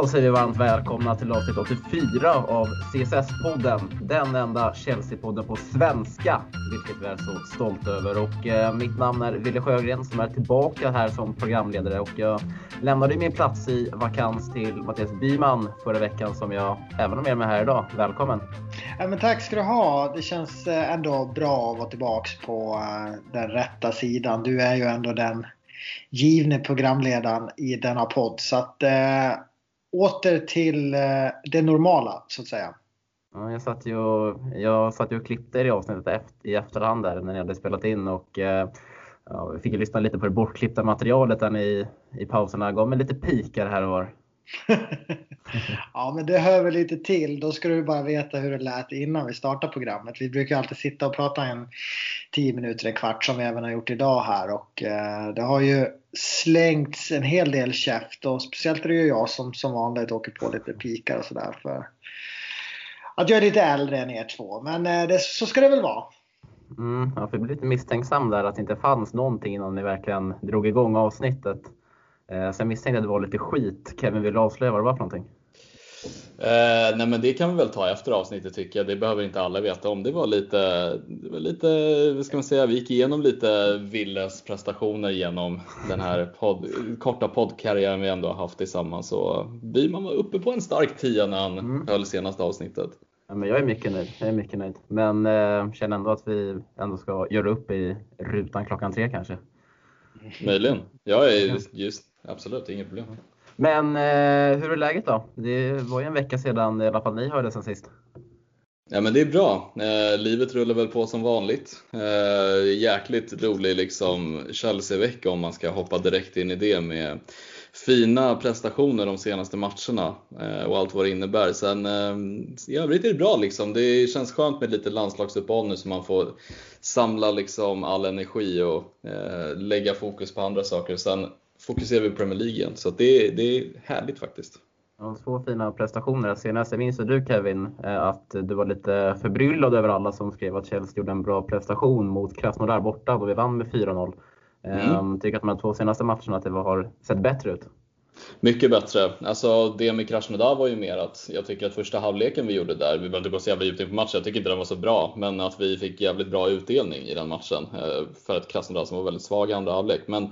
Då säger vi varmt välkomna till avsnitt 84 av CSS-podden. Den enda Chelsea-podden på svenska, vilket vi är så stolta över. Och eh, mitt namn är Wille Sjögren som är tillbaka här som programledare och jag lämnade min plats i vakans till Mattias Byman förra veckan som jag även har med mig här idag. Välkommen! Ja, men tack ska du ha. Det känns eh, ändå bra att vara tillbaka på eh, den rätta sidan. Du är ju ändå den givne programledaren i denna podd. Så att eh, åter till eh, det normala så att säga. Ja, jag, satt ju och, jag satt ju och klippte i avsnittet efter, i efterhand där när ni hade spelat in och eh, ja, fick lyssna lite på det bortklippta materialet där ni i pauserna. Gav mig lite pikar här och var. ja, men det hör väl lite till. Då ska du bara veta hur det lät innan vi startade programmet. Vi brukar alltid sitta och prata en 10 minuter, en kvart som vi även har gjort idag här och eh, det har ju slängts en hel del käft och speciellt är det ju jag som som vanligt åker på lite pikar och sådär för att jag är lite äldre än er två. Men eh, det, så ska det väl vara. Mm, jag blev lite misstänksam där att det inte fanns någonting innan ni verkligen drog igång avsnittet. Eh, jag misstänkte att det var lite skit. Kevin, vill du avslöja vad det var för någonting? Eh, nej men det kan vi väl ta efter avsnittet tycker jag. Det behöver inte alla veta om. Det var lite, det var lite vad ska man säga, vi gick igenom lite Willes prestationer genom den här podd, korta poddkarriären vi ändå har haft tillsammans. Så Byman var uppe på en stark tia när han mm. höll senaste avsnittet. Ja, men jag är mycket nöjd. Jag är mycket nöjd. Men eh, känner ändå att vi ändå ska göra upp i rutan klockan tre kanske. Möjligen. Jag är just, absolut, inget problem. Men eh, hur är läget då? Det var ju en vecka sedan i alla fall ni hörde sen sist. Ja men det är bra. Eh, livet rullar väl på som vanligt. Eh, jäkligt rolig liksom Chelsea-vecka om man ska hoppa direkt in i det med fina prestationer de senaste matcherna eh, och allt vad det innebär. Sen eh, i övrigt är det bra liksom. Det känns skönt med lite landslagsuppehåll nu så man får samla liksom all energi och eh, lägga fokus på andra saker. Sen fokuserar vi på Premier League igen. Så det, det är härligt faktiskt. Ja, två fina prestationer senast. Jag minns du Kevin eh, att du var lite förbryllad över alla som skrev att Chelsea gjorde en bra prestation mot Krasnodar borta då vi vann med 4-0. Mm. Ehm, tycker att de här två senaste matcherna att det har sett bättre ut? Mycket bättre. Alltså det med Krasnodar var ju mer att jag tycker att första halvleken vi gjorde där, vi behöver inte gå så jävla djupt in på matchen, jag tycker inte den var så bra, men att vi fick jävligt bra utdelning i den matchen eh, för ett Krasnodar som var väldigt svag i andra halvlek. Men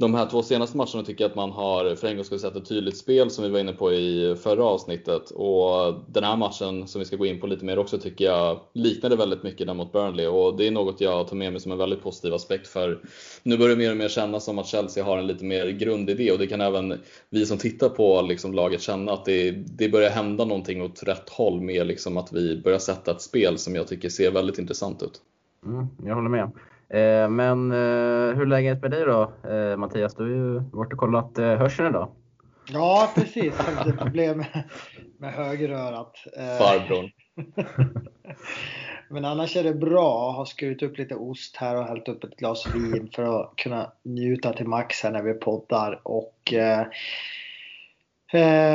de här två senaste matcherna tycker jag att man har för en gång skull sett ett tydligt spel som vi var inne på i förra avsnittet. Och den här matchen som vi ska gå in på lite mer också tycker jag liknade väldigt mycket den mot Burnley och det är något jag tar med mig som en väldigt positiv aspekt för nu börjar det mer och mer kännas som att Chelsea har en lite mer grundidé och det kan även vi som tittar på liksom laget känna att det, det börjar hända någonting åt rätt håll med liksom att vi börjar sätta ett spel som jag tycker ser väldigt intressant ut. Mm, jag håller med. Eh, men eh, hur är läget med dig då eh, Mattias? Du har ju varit och kollat hörseln idag. Ja precis, jag har lite problem med, med högerörat. Farbrorn. Men annars är det bra. Jag har skurit upp lite ost här och hällt upp ett glas vin för att kunna njuta till max här när vi poddar. Och, eh,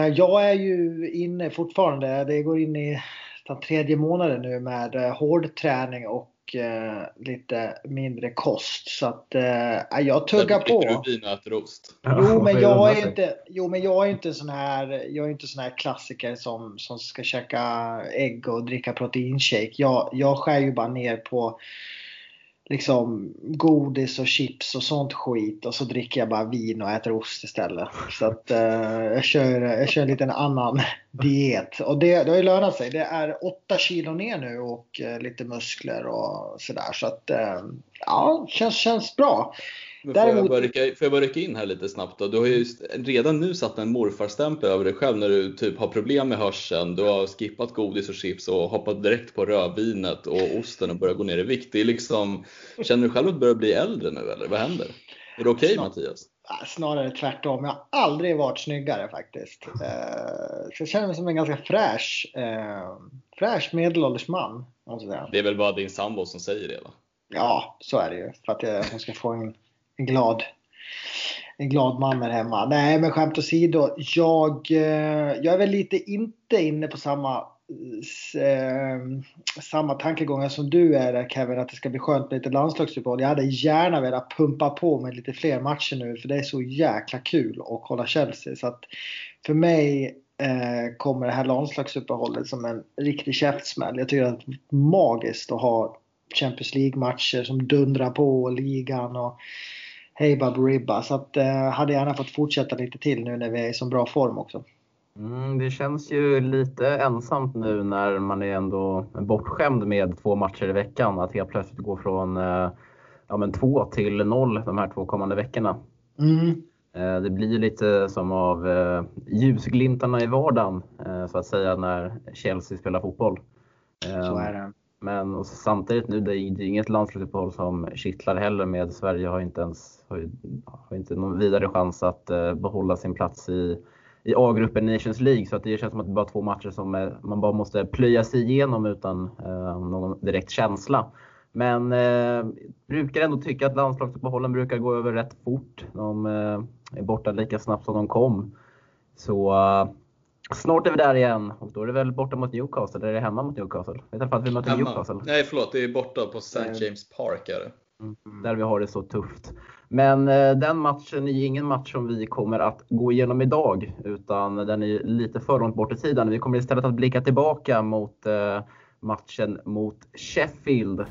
jag är ju inne fortfarande, det går in i den tredje månaden nu med hård träning och eh, lite mindre kost. Så att eh, jag tuggar på. Dricker du vin och äter ost? Jo, men jag är inte, jo, men jag är inte sån här, jag är inte sån här klassiker som, som ska käka ägg och dricka proteinshake. Jag, jag skär ju bara ner på liksom godis och chips och sånt skit och så dricker jag bara vin och äter ost istället. Så att eh, jag, kör, jag kör en liten annan diet. Och det, det har ju lönat sig. Det är 8 kilo ner nu och eh, lite muskler och sådär. Så att eh, ja, känns, känns bra. Men får, Däremot... jag rycka, får jag bara rycka in här lite snabbt då? Du har ju redan nu satt en morfarstämpel över dig själv när du typ har problem med hörseln. Du har skippat godis och chips och hoppat direkt på rödvinet och osten och börjat gå ner i vikt. Det är liksom, känner du själv att du börjar bli äldre nu eller vad händer? Är det okej okay, Mattias? Snarare tvärtom. Jag har aldrig varit snyggare faktiskt. Eh, så jag känner mig som en ganska fräsch, eh, fräsch medelålders man. Det är väl bara din sambo som säger det va? Ja, så är det ju. För att hon ska få en en glad, en glad man här hemma. Nej, men skämt åsido. Jag, eh, jag är väl lite inte inne på samma eh, samma tankegångar som du är där Kevin, att det ska bli skönt med lite landslagsuppehåll. Jag hade gärna velat pumpa på med lite fler matcher nu för det är så jäkla kul att kolla Chelsea. Så att för mig eh, kommer det här landslagsuppehållet som en riktig käftsmäll. Jag tycker att det är magiskt att ha Champions League-matcher som dundrar på ligan och hej Ribba. Så att eh, hade gärna fått fortsätta lite till nu när vi är i så bra form också. Mm, det känns ju lite ensamt nu när man är ändå bortskämd med två matcher i veckan. Att helt plötsligt gå från eh, ja, men två till noll de här två kommande veckorna. Mm. Eh, det blir lite som av eh, ljusglimtarna i vardagen så att säga när Chelsea spelar fotboll. Så är det. Men samtidigt nu, det är inget landslagsuppehåll som kittlar heller med. Sverige har inte ens har, har inte någon vidare chans att eh, behålla sin plats i i A-gruppen Nations League. Så att det känns som att det är bara två matcher som är, man bara måste plöja sig igenom utan eh, någon direkt känsla. Men eh, brukar ändå tycka att landslagsuppehållen brukar gå över rätt fort. De eh, är borta lika snabbt som de kom. Så eh, snart är vi där igen och då är det väl borta mot Newcastle, eller är det hemma mot Newcastle? I alla fall att vi möter hemma. Newcastle. Nej förlåt, det är borta på St. James Park. Är det. Mm, där vi har det så tufft. Men eh, den matchen är ingen match som vi kommer att gå igenom idag utan den är lite för långt bort i tiden. Vi kommer istället att blicka tillbaka mot eh, matchen mot Sheffield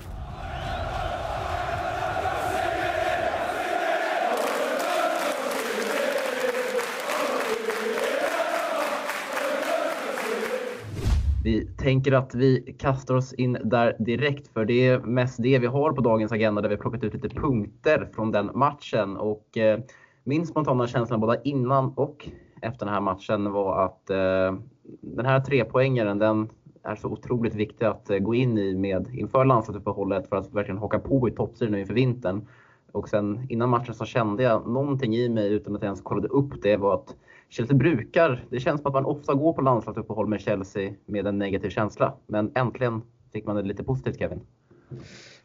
Vi tänker att vi kastar oss in där direkt för det är mest det vi har på dagens agenda där vi plockat ut lite punkter från den matchen. Och eh, min spontana känsla både innan och efter den här matchen var att eh, den här trepoängaren den är så otroligt viktig att eh, gå in i med inför landslagsuppehållet för att verkligen haka på i toppstriden inför vintern. Och sen innan matchen så kände jag någonting i mig utan att jag ens kollade upp det var att Chelsea brukar, det känns som att man ofta går på landslagsuppehåll med Chelsea med en negativ känsla. Men äntligen fick man det lite positivt Kevin.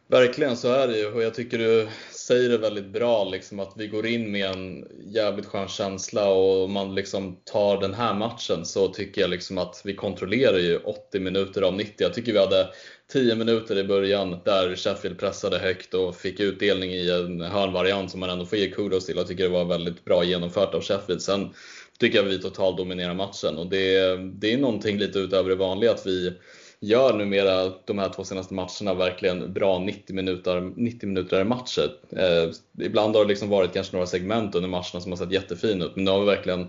Verkligen så är det ju och jag tycker du säger det väldigt bra liksom att vi går in med en jävligt skön känsla och om man liksom tar den här matchen så tycker jag liksom att vi kontrollerar ju 80 minuter av 90. Jag tycker vi hade 10 minuter i början där Sheffield pressade högt och fick utdelning i en hörnvariant som man ändå får ge kudos till. Jag tycker det var väldigt bra genomfört av Sheffield. Sen tycker jag vi totalt dominerar matchen och det, det är någonting lite utöver det vanliga att vi gör numera de här två senaste matcherna verkligen bra 90 minuter, 90 minuter matcher. Eh, ibland har det liksom varit kanske några segment under matcherna som har sett jättefina ut, men nu har vi verkligen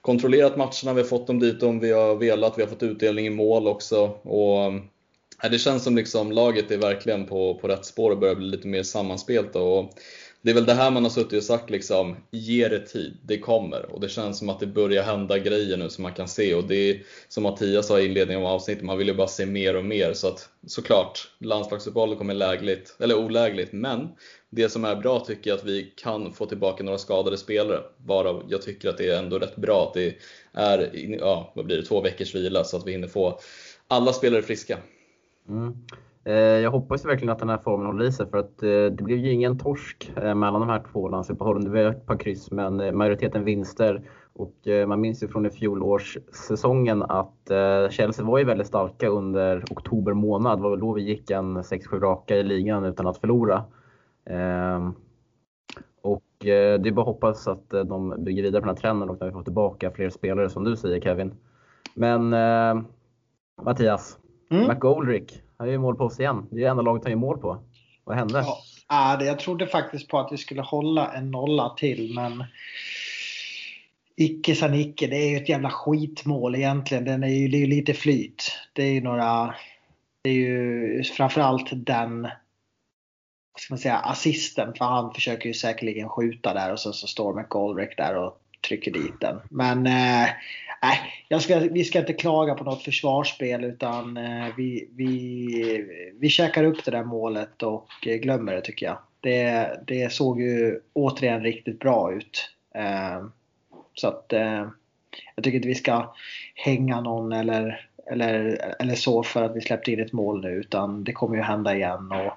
kontrollerat matcherna, vi har fått dem dit de vi har velat, vi har fått utdelning i mål också. Och, eh, det känns som liksom laget är verkligen på, på rätt spår och börjar bli lite mer sammanspelta. Och det är väl det här man har suttit och sagt liksom, ge det tid, det kommer. Och det känns som att det börjar hända grejer nu som man kan se. Och det är som Mattias sa i inledningen av avsnittet, man vill ju bara se mer och mer. Så att såklart, landslagsuppehållet kommer lägligt, eller olägligt. Men det som är bra tycker jag att vi kan få tillbaka några skadade spelare. Varav jag tycker att det är ändå rätt bra att det är, ja, vad blir det, två veckors vila så att vi hinner få alla spelare friska. Mm. Eh, jag hoppas verkligen att den här formen håller i sig för att eh, det blev ju ingen torsk eh, mellan de här två landslagsuppehållen. Det var ett par kryss men majoriteten vinster. Och man minns ju från i fjolårssäsongen att Chelsea var ju väldigt starka under oktober månad. Det var väl då vi gick en 6-7 raka i ligan utan att förlora. Ehm, och det är bara att hoppas att de bygger vidare på den här trenden och att vi får tillbaka fler spelare som du säger Kevin. Men Mattias, mm. McGoldrick, han gör mål på oss igen. Det är det enda laget han gör mål på. Vad hände? Ja, jag trodde faktiskt på att vi skulle hålla en nolla till, men icke sa icke. Det är ju ett jävla skitmål egentligen. Den är ju, det är ju lite flyt. Det är ju några... Det är ju framförallt den Vad ska man säga, assisten. För han försöker ju säkerligen skjuta där och så, så står McGoldrick där och trycker dit den. Men eh, jag ska, vi ska inte klaga på något försvarsspel utan eh, vi, vi, vi käkar upp det där målet och eh, glömmer det tycker jag. Det, det såg ju återigen riktigt bra ut. Eh, så att eh, jag tycker inte vi ska hänga någon eller, eller, eller så för att vi släppte in ett mål nu utan det kommer ju hända igen och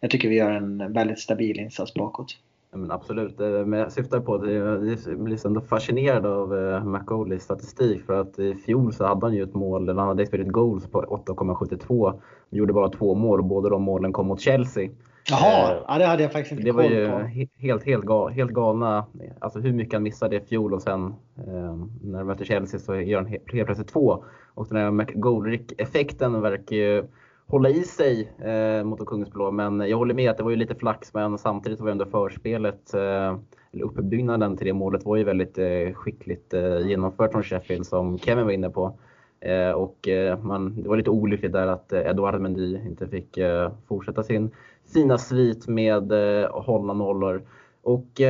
jag tycker vi gör en väldigt stabil insats bakåt men absolut, eh, men jag syftar på att jag blir ändå fascinerad av eh, McGoleys statistik för att i fjol så hade han ju ett mål, eller han hade expected goals på 8,72. Gjorde bara två mål och båda de målen kom mot Chelsea. Jaha, eh, ja, det hade jag faktiskt inte det var ju helt, helt, gal, helt galna, alltså hur mycket han missade i fjol och sen eh, när de möter Chelsea så gör han helt, helt plötsligt två. Och den här McGoldrick-effekten verkar ju hålla i sig eh, mot de Kungsblå. Men jag håller med att det var ju lite flax, men samtidigt var ändå förspelet, eh, eller uppbyggnaden till det målet var ju väldigt eh, skickligt eh, genomfört från Sheffield som Kevin var inne på. Eh, och eh, man, det var lite olyckligt där att eh, Edouard Mendy inte fick eh, fortsätta sin fina svit med eh, hållna nollor. Och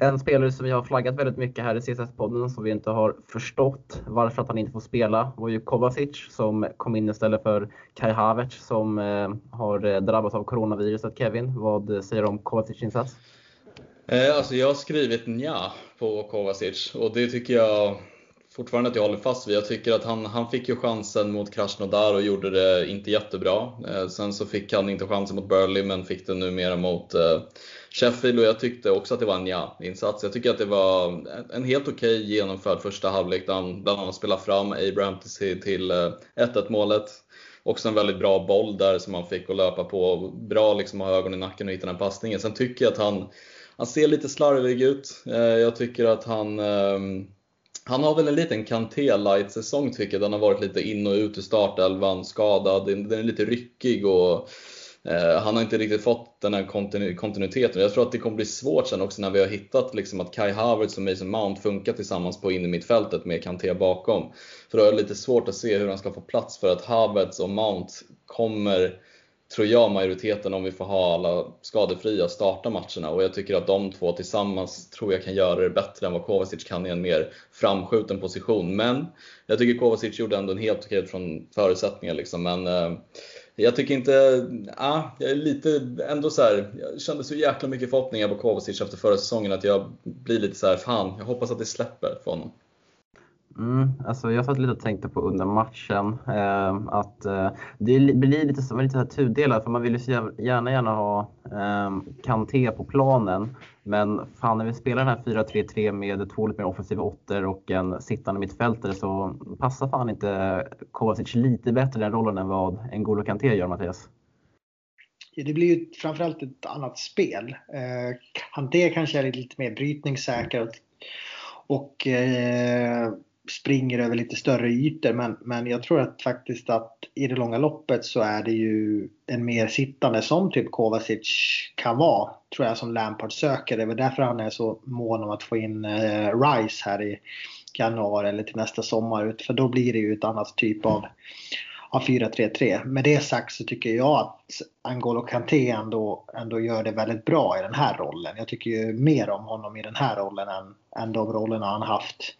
en spelare som vi har flaggat väldigt mycket här i CSS-podden som vi inte har förstått varför att han inte får spela var ju Kovacic som kom in istället för Kai Havertz som eh, har eh, drabbats av coronaviruset. Kevin, vad säger du om Kovacics insats? Eh, alltså jag har skrivit nja på Kovacic och det tycker jag fortfarande att jag håller fast vid. Jag tycker att han, han fick ju chansen mot Krasnodar och gjorde det inte jättebra. Eh, sen så fick han inte chansen mot Burley men fick det numera mot eh, Sheffield och jag tyckte också att det var en ja-insats. Jag tycker att det var en helt okej okay genomförd första halvlek där han bland annat spelade fram Abraham till, till eh, 1-1 målet. Också en väldigt bra boll där som han fick att löpa på. Bra liksom att ha ögonen i nacken och hitta den passningen. Sen tycker jag att han, han ser lite slarvig ut. Eh, jag tycker att han ehm, han har väl en liten Kanté light säsong tycker jag. Den har varit lite in och ut ur startelvan, skadad. Den är lite ryckig och eh, han har inte riktigt fått den här kontinu kontinuiteten. Jag tror att det kommer bli svårt sen också när vi har hittat liksom att Kai Havertz och Mason Mount funkar tillsammans på in i mittfältet med Kanté bakom. För då är det lite svårt att se hur han ska få plats för att Havertz och Mount kommer tror jag, majoriteten om vi får ha alla skadefria starta matcherna. Och jag tycker att de två tillsammans tror jag kan göra det bättre än vad Kovacic kan i en mer framskjuten position. Men jag tycker Kovacic gjorde ändå en helt okej från förutsättningar. Liksom. Men eh, jag tycker inte, ah, jag är lite ändå så här, jag kände så jäkla mycket förhoppningar på Kovacic efter förra säsongen att jag blir lite så här, fan, jag hoppas att det släpper för honom. Mm, alltså jag satt lite och tänkte på under matchen eh, att eh, det blir lite, så, lite tudelat för man vill ju så gärna gärna ha eh, Kanté på planen. Men fan när vi spelar den här 4-3-3 med två lite mer offensiva åttor och en sittande mittfältare så passar fan inte Kovacic lite bättre den rollen än vad N'Golo Kanté gör Mattias? Ja, det blir ju framförallt ett annat spel. Eh, Kanté kanske är lite mer brytningssäker och eh, springer över lite större ytor men, men jag tror att faktiskt att i det långa loppet så är det ju en mer sittande som typ Kovacic kan vara. Tror jag som Lampard söker. Det är väl därför han är så mån om att få in eh, Rice här i januari eller till nästa sommar. För då blir det ju ett annat typ av av 4-3-3. Med det sagt så tycker jag att Angolo Kanté ändå, ändå gör det väldigt bra i den här rollen. Jag tycker ju mer om honom i den här rollen än, än de rollerna han haft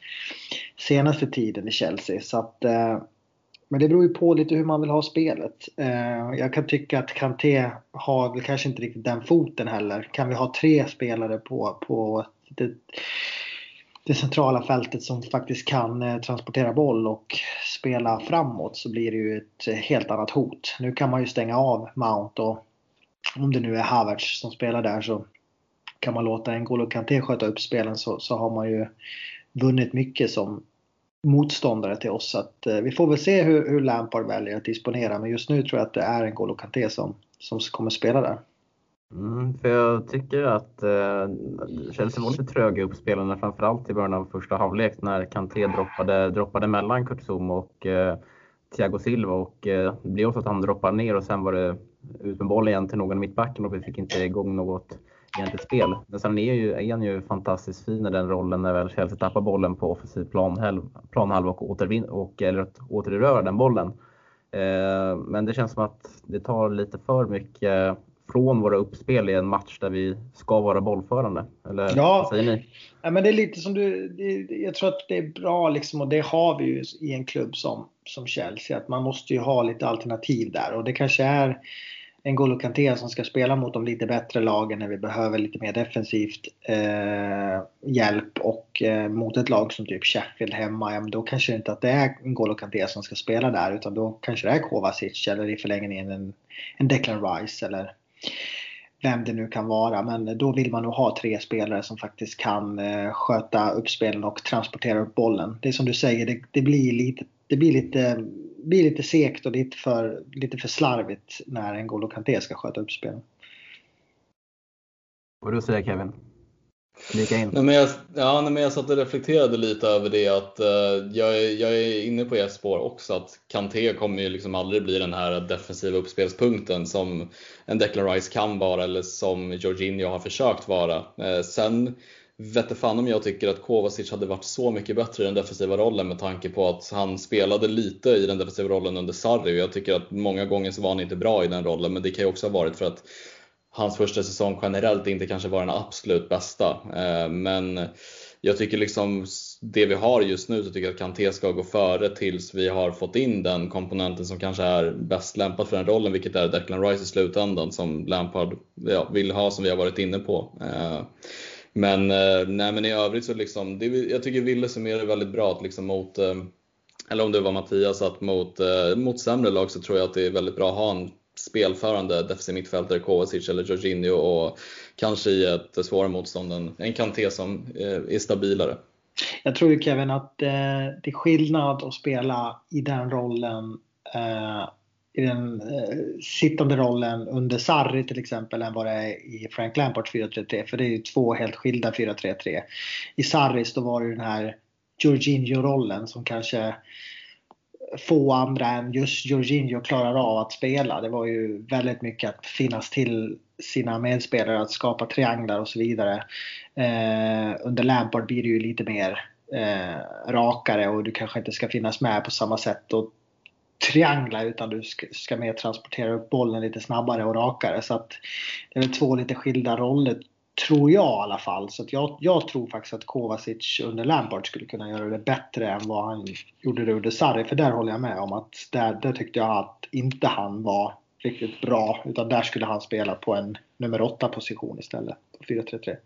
senaste tiden i Chelsea. Så att, eh, men det beror ju på lite hur man vill ha spelet. Eh, jag kan tycka att Kanté har väl kanske inte riktigt den foten heller. Kan vi ha tre spelare på, på det, det centrala fältet som faktiskt kan eh, transportera boll och spela framåt så blir det ju ett eh, helt annat hot. Nu kan man ju stänga av Mount och om det nu är Havertz som spelar där så kan man låta N'Golo Kanté sköta upp spelen så, så har man ju vunnit mycket som motståndare till oss. Så att, eh, vi får väl se hur, hur Lampard väljer att disponera men just nu tror jag att det är N'Golo Kanté som, som kommer spela där. Mm, för jag tycker att eh, Chelsea var lite tröga i uppspelarna framförallt i början av första halvlek när Kanté droppade, droppade mellan Kurt Zoom och eh, Thiago Silva och eh, det blev också att han droppade ner och sen var det ut med boll igen till någon i mittbacken och vi fick inte igång något egentligt spel. Men sen är, ju, är han ju fantastiskt fin i den rollen när väl Chelsea tappar bollen på offensiv planhalva plan och, återvin och eller återerövrar den bollen. Eh, men det känns som att det tar lite för mycket från våra uppspel i en match där vi ska vara bollförande? Eller ja, vad säger ni? Ja, men det är lite som du, det, jag tror att det är bra liksom och det har vi ju i en klubb som, som Chelsea att man måste ju ha lite alternativ där och det kanske är en Golo Kanté som ska spela mot de lite bättre lagen när vi behöver lite mer defensivt eh, hjälp och eh, mot ett lag som typ Sheffield hemma, ja, då kanske inte att det är en Golo Kanté som ska spela där utan då kanske det är Kovacic eller i förlängningen en, en Declan Rice eller vem det nu kan vara. Men då vill man nog ha tre spelare som faktiskt kan eh, sköta uppspelen och transportera upp bollen. Det är som du säger, det, det blir lite det blir lite, blir lite segt och lite för, lite för slarvigt när en Golo Kanté ska sköta upp spelen. Vad du säger Kevin? Lika in. Nej, men jag, ja, nej, men jag satt och reflekterade lite över det att uh, jag, är, jag är inne på ert spår också att Kanté kommer ju liksom aldrig bli den här defensiva uppspelspunkten som en Declan Rice kan vara eller som Jorginho har försökt vara. Uh, sen vette fan om jag tycker att Kovacic hade varit så mycket bättre i den defensiva rollen med tanke på att han spelade lite i den defensiva rollen under Sarri och jag tycker att många gånger så var han inte bra i den rollen men det kan ju också ha varit för att hans första säsong generellt inte kanske var den absolut bästa. Eh, men jag tycker liksom det vi har just nu så tycker jag att Kanté ska gå före tills vi har fått in den komponenten som kanske är bäst lämpad för den rollen, vilket är Declan Rice i slutändan som Lampard ja, vill ha som vi har varit inne på. Eh, men, eh, nej, men i övrigt så liksom, det, jag tycker Wille summerar väldigt bra att liksom mot eller om det var Mattias, att mot, mot sämre lag så tror jag att det är väldigt bra att ha en spelförande defensiv mittfältare, Kovacic eller Jorginho och kanske i ett svårare motstånd en, en Kanté som eh, är stabilare. Jag tror ju Kevin att eh, det är skillnad att spela i den rollen eh, i den sittande rollen under Sarri till exempel än vad det är i Frank Lampards 4-3-3. För det är ju två helt skilda 4-3-3. I Sarris då var det den här Jorginho-rollen som kanske få andra än just Jorginho klarar av att spela. Det var ju väldigt mycket att finnas till sina medspelare, att skapa trianglar och så vidare. Eh, under Lampard blir det ju lite mer eh, rakare och du kanske inte ska finnas med på samma sätt och triangla utan du ska, ska mer transportera upp bollen lite snabbare och rakare. Så att det är väl två lite skilda roller Tror jag i alla fall. Så jag, jag, tror faktiskt att Kovacic under Lampard skulle kunna göra det bättre än vad han gjorde det under Sarri. För där håller jag med om att där, där tyckte jag att inte han var riktigt bra. Utan där skulle han spela på en nummer 8 position istället. På 4-3-3.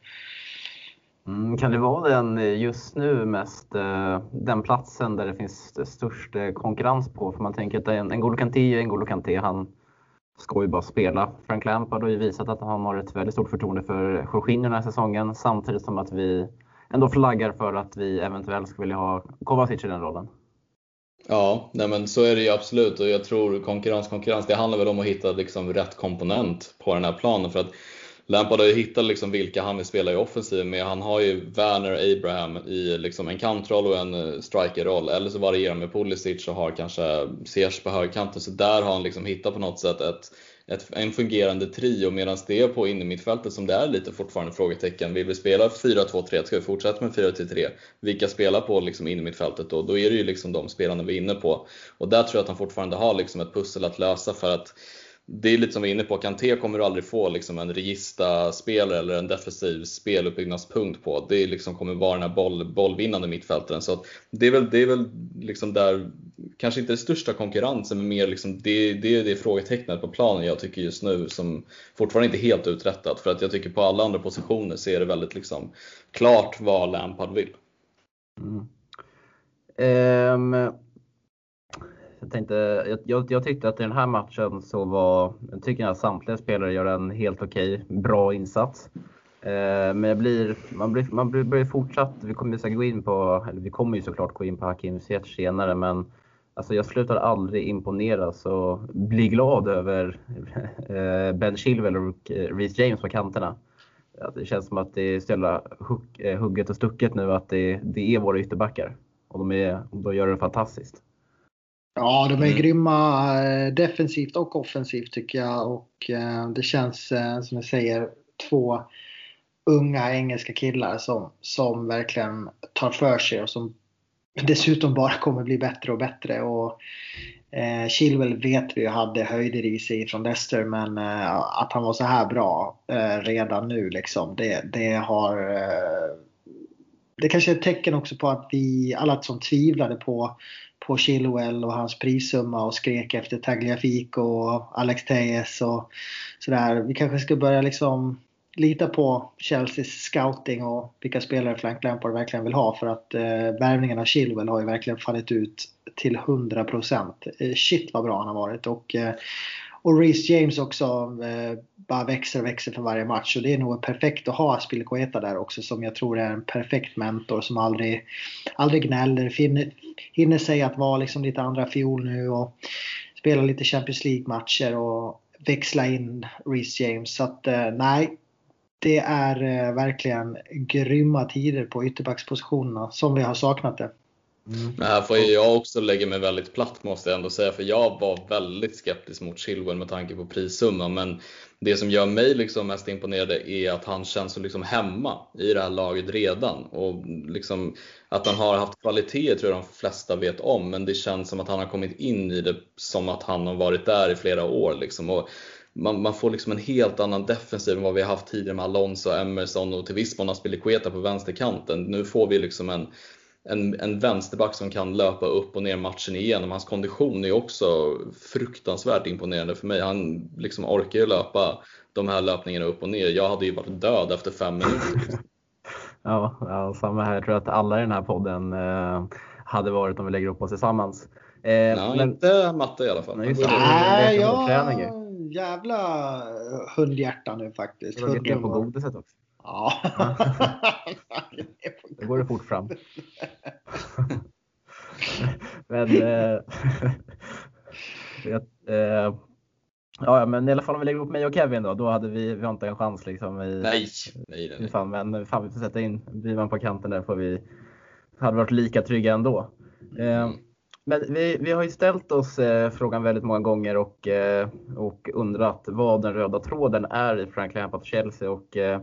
Mm, kan det vara den just nu mest eh, den platsen där det finns störst eh, konkurrens på? För man tänker att en, N'Golo Kanté är N'Golo Kanté. Han, ska ju bara spela. Frank Lampard har ju visat att han har ett väldigt stort förtroende för Jorginho den här säsongen samtidigt som att vi ändå flaggar för att vi eventuellt skulle vilja ha Kovacic i den rollen. Ja, nej men så är det ju absolut och jag tror konkurrens, konkurrens, det handlar väl om att hitta liksom rätt komponent på den här planen för att Lampard har ju hittat liksom vilka han vill spela i offensiv med. Han har ju Werner, Abraham i liksom en kantroll och en eh, strikerroll. Eller så varierar med Pulisic och har kanske Ziyech på högerkanten. Så där har han liksom hittat på något sätt ett, ett, en fungerande trio medan det är på innermittfältet som det är lite fortfarande frågetecken. Vill vi spela 4-2-3? Ska vi fortsätta med 4-3? Vilka spelar på liksom innermittfältet då? Då är det ju liksom de spelarna vi är inne på. Och där tror jag att han fortfarande har liksom ett pussel att lösa för att det är lite som vi är inne på, Kanté kommer du aldrig få liksom en registaspelare eller en defensiv speluppbyggnadspunkt på. Det liksom kommer vara den här boll, bollvinnande mittfältaren. Så det är väl, det är väl liksom där, kanske inte den största konkurrensen, men mer liksom det, det är det frågetecknet på planen jag tycker just nu som fortfarande inte är helt uträttat. För att jag tycker på alla andra positioner så är det väldigt liksom klart vad Lampard vill. Mm. Um jag, tänkte, jag, jag, jag, tyckte att i den här matchen så var, jag tycker att samtliga spelare gör en helt okej, okay, bra insats. Eh, men jag blir, man, blir, man blir, blir fortsatt, vi kommer ju gå in på, eller vi kommer ju såklart gå in på Hakim Ziyech senare, men alltså jag slutar aldrig imponeras och bli glad över eh, Ben Chilwell och eh, Reece James på kanterna. Det känns som att det är så jävla eh, hugget och stucket nu att det, det är våra ytterbackar. Och de, är, de gör det fantastiskt. Ja, de är mm. grymma eh, defensivt och offensivt tycker jag. Och eh, det känns eh, som jag säger två unga engelska killar som, som verkligen tar för sig och som dessutom bara kommer bli bättre och bättre. Och, eh, Chilwell vet vi hade höjder i sig från Leicester men eh, att han var så här bra eh, redan nu liksom. Det, det har eh, det kanske är ett tecken också på att vi alla som tvivlade på på Chilwell och hans prissumma och skrek efter Tagliafico och Alex Tejes och sådär. Vi kanske ska börja liksom lita på Chelseas scouting och vilka spelare Frank Lampard verkligen vill ha för att eh, värvningen av Chilwell har ju verkligen fallit ut till 100%. Eh, shit vad bra han har varit och eh, och Reece James också eh, bara växer och växer för varje match. Och det är nog perfekt att ha Aspilicueta där också som jag tror är en perfekt mentor som aldrig, aldrig gnäller. Finner, hinner sig att vara liksom lite andra fiol nu och spela lite Champions League-matcher och växla in Reece James. Så att eh, nej, det är eh, verkligen grymma tider på ytterbackspositionerna som vi har saknat det. Mm. Men här får jag också lägga mig väldigt platt måste jag ändå säga, för jag var väldigt skeptisk mot Chilwell med tanke på prissumman. Men det som gör mig liksom mest imponerad är att han känns så liksom hemma i det här laget redan. Och liksom att han har haft kvaliteter tror jag de flesta vet om, men det känns som att han har kommit in i det som att han har varit där i flera år. Liksom. Och man, man, får liksom en helt annan defensiv än vad vi har haft tidigare med Alonso, Emerson och till viss mån Aspilicueta på vänsterkanten. Nu får vi liksom en en, en vänsterback som kan löpa upp och ner matchen igenom. Hans kondition är också fruktansvärt imponerande för mig. Han liksom orkar ju löpa de här löpningarna upp och ner. Jag hade ju varit död efter fem minuter. Ja, ja, samma här. Jag tror att alla i den här podden eh, hade varit om vi lägger upp oss tillsammans. Eh, Nej, men... inte matte i alla fall. Nej, Nej ja, jävla hundhjärta nu faktiskt. Du var på godiset också. Ja. Då går det fort fram. men, eh, eh, ja, men i alla fall om vi lägger ihop mig och Kevin då, då hade vi, vi inte en chans liksom. I, nej, nej, nej. Fan, men fan, vi får sätta in Byman på kanten där får vi, hade varit lika trygga ändå. Eh, men vi, vi har ju ställt oss eh, frågan väldigt många gånger och, eh, och undrat vad den röda tråden är i Frank Lampard Chelsea och eh,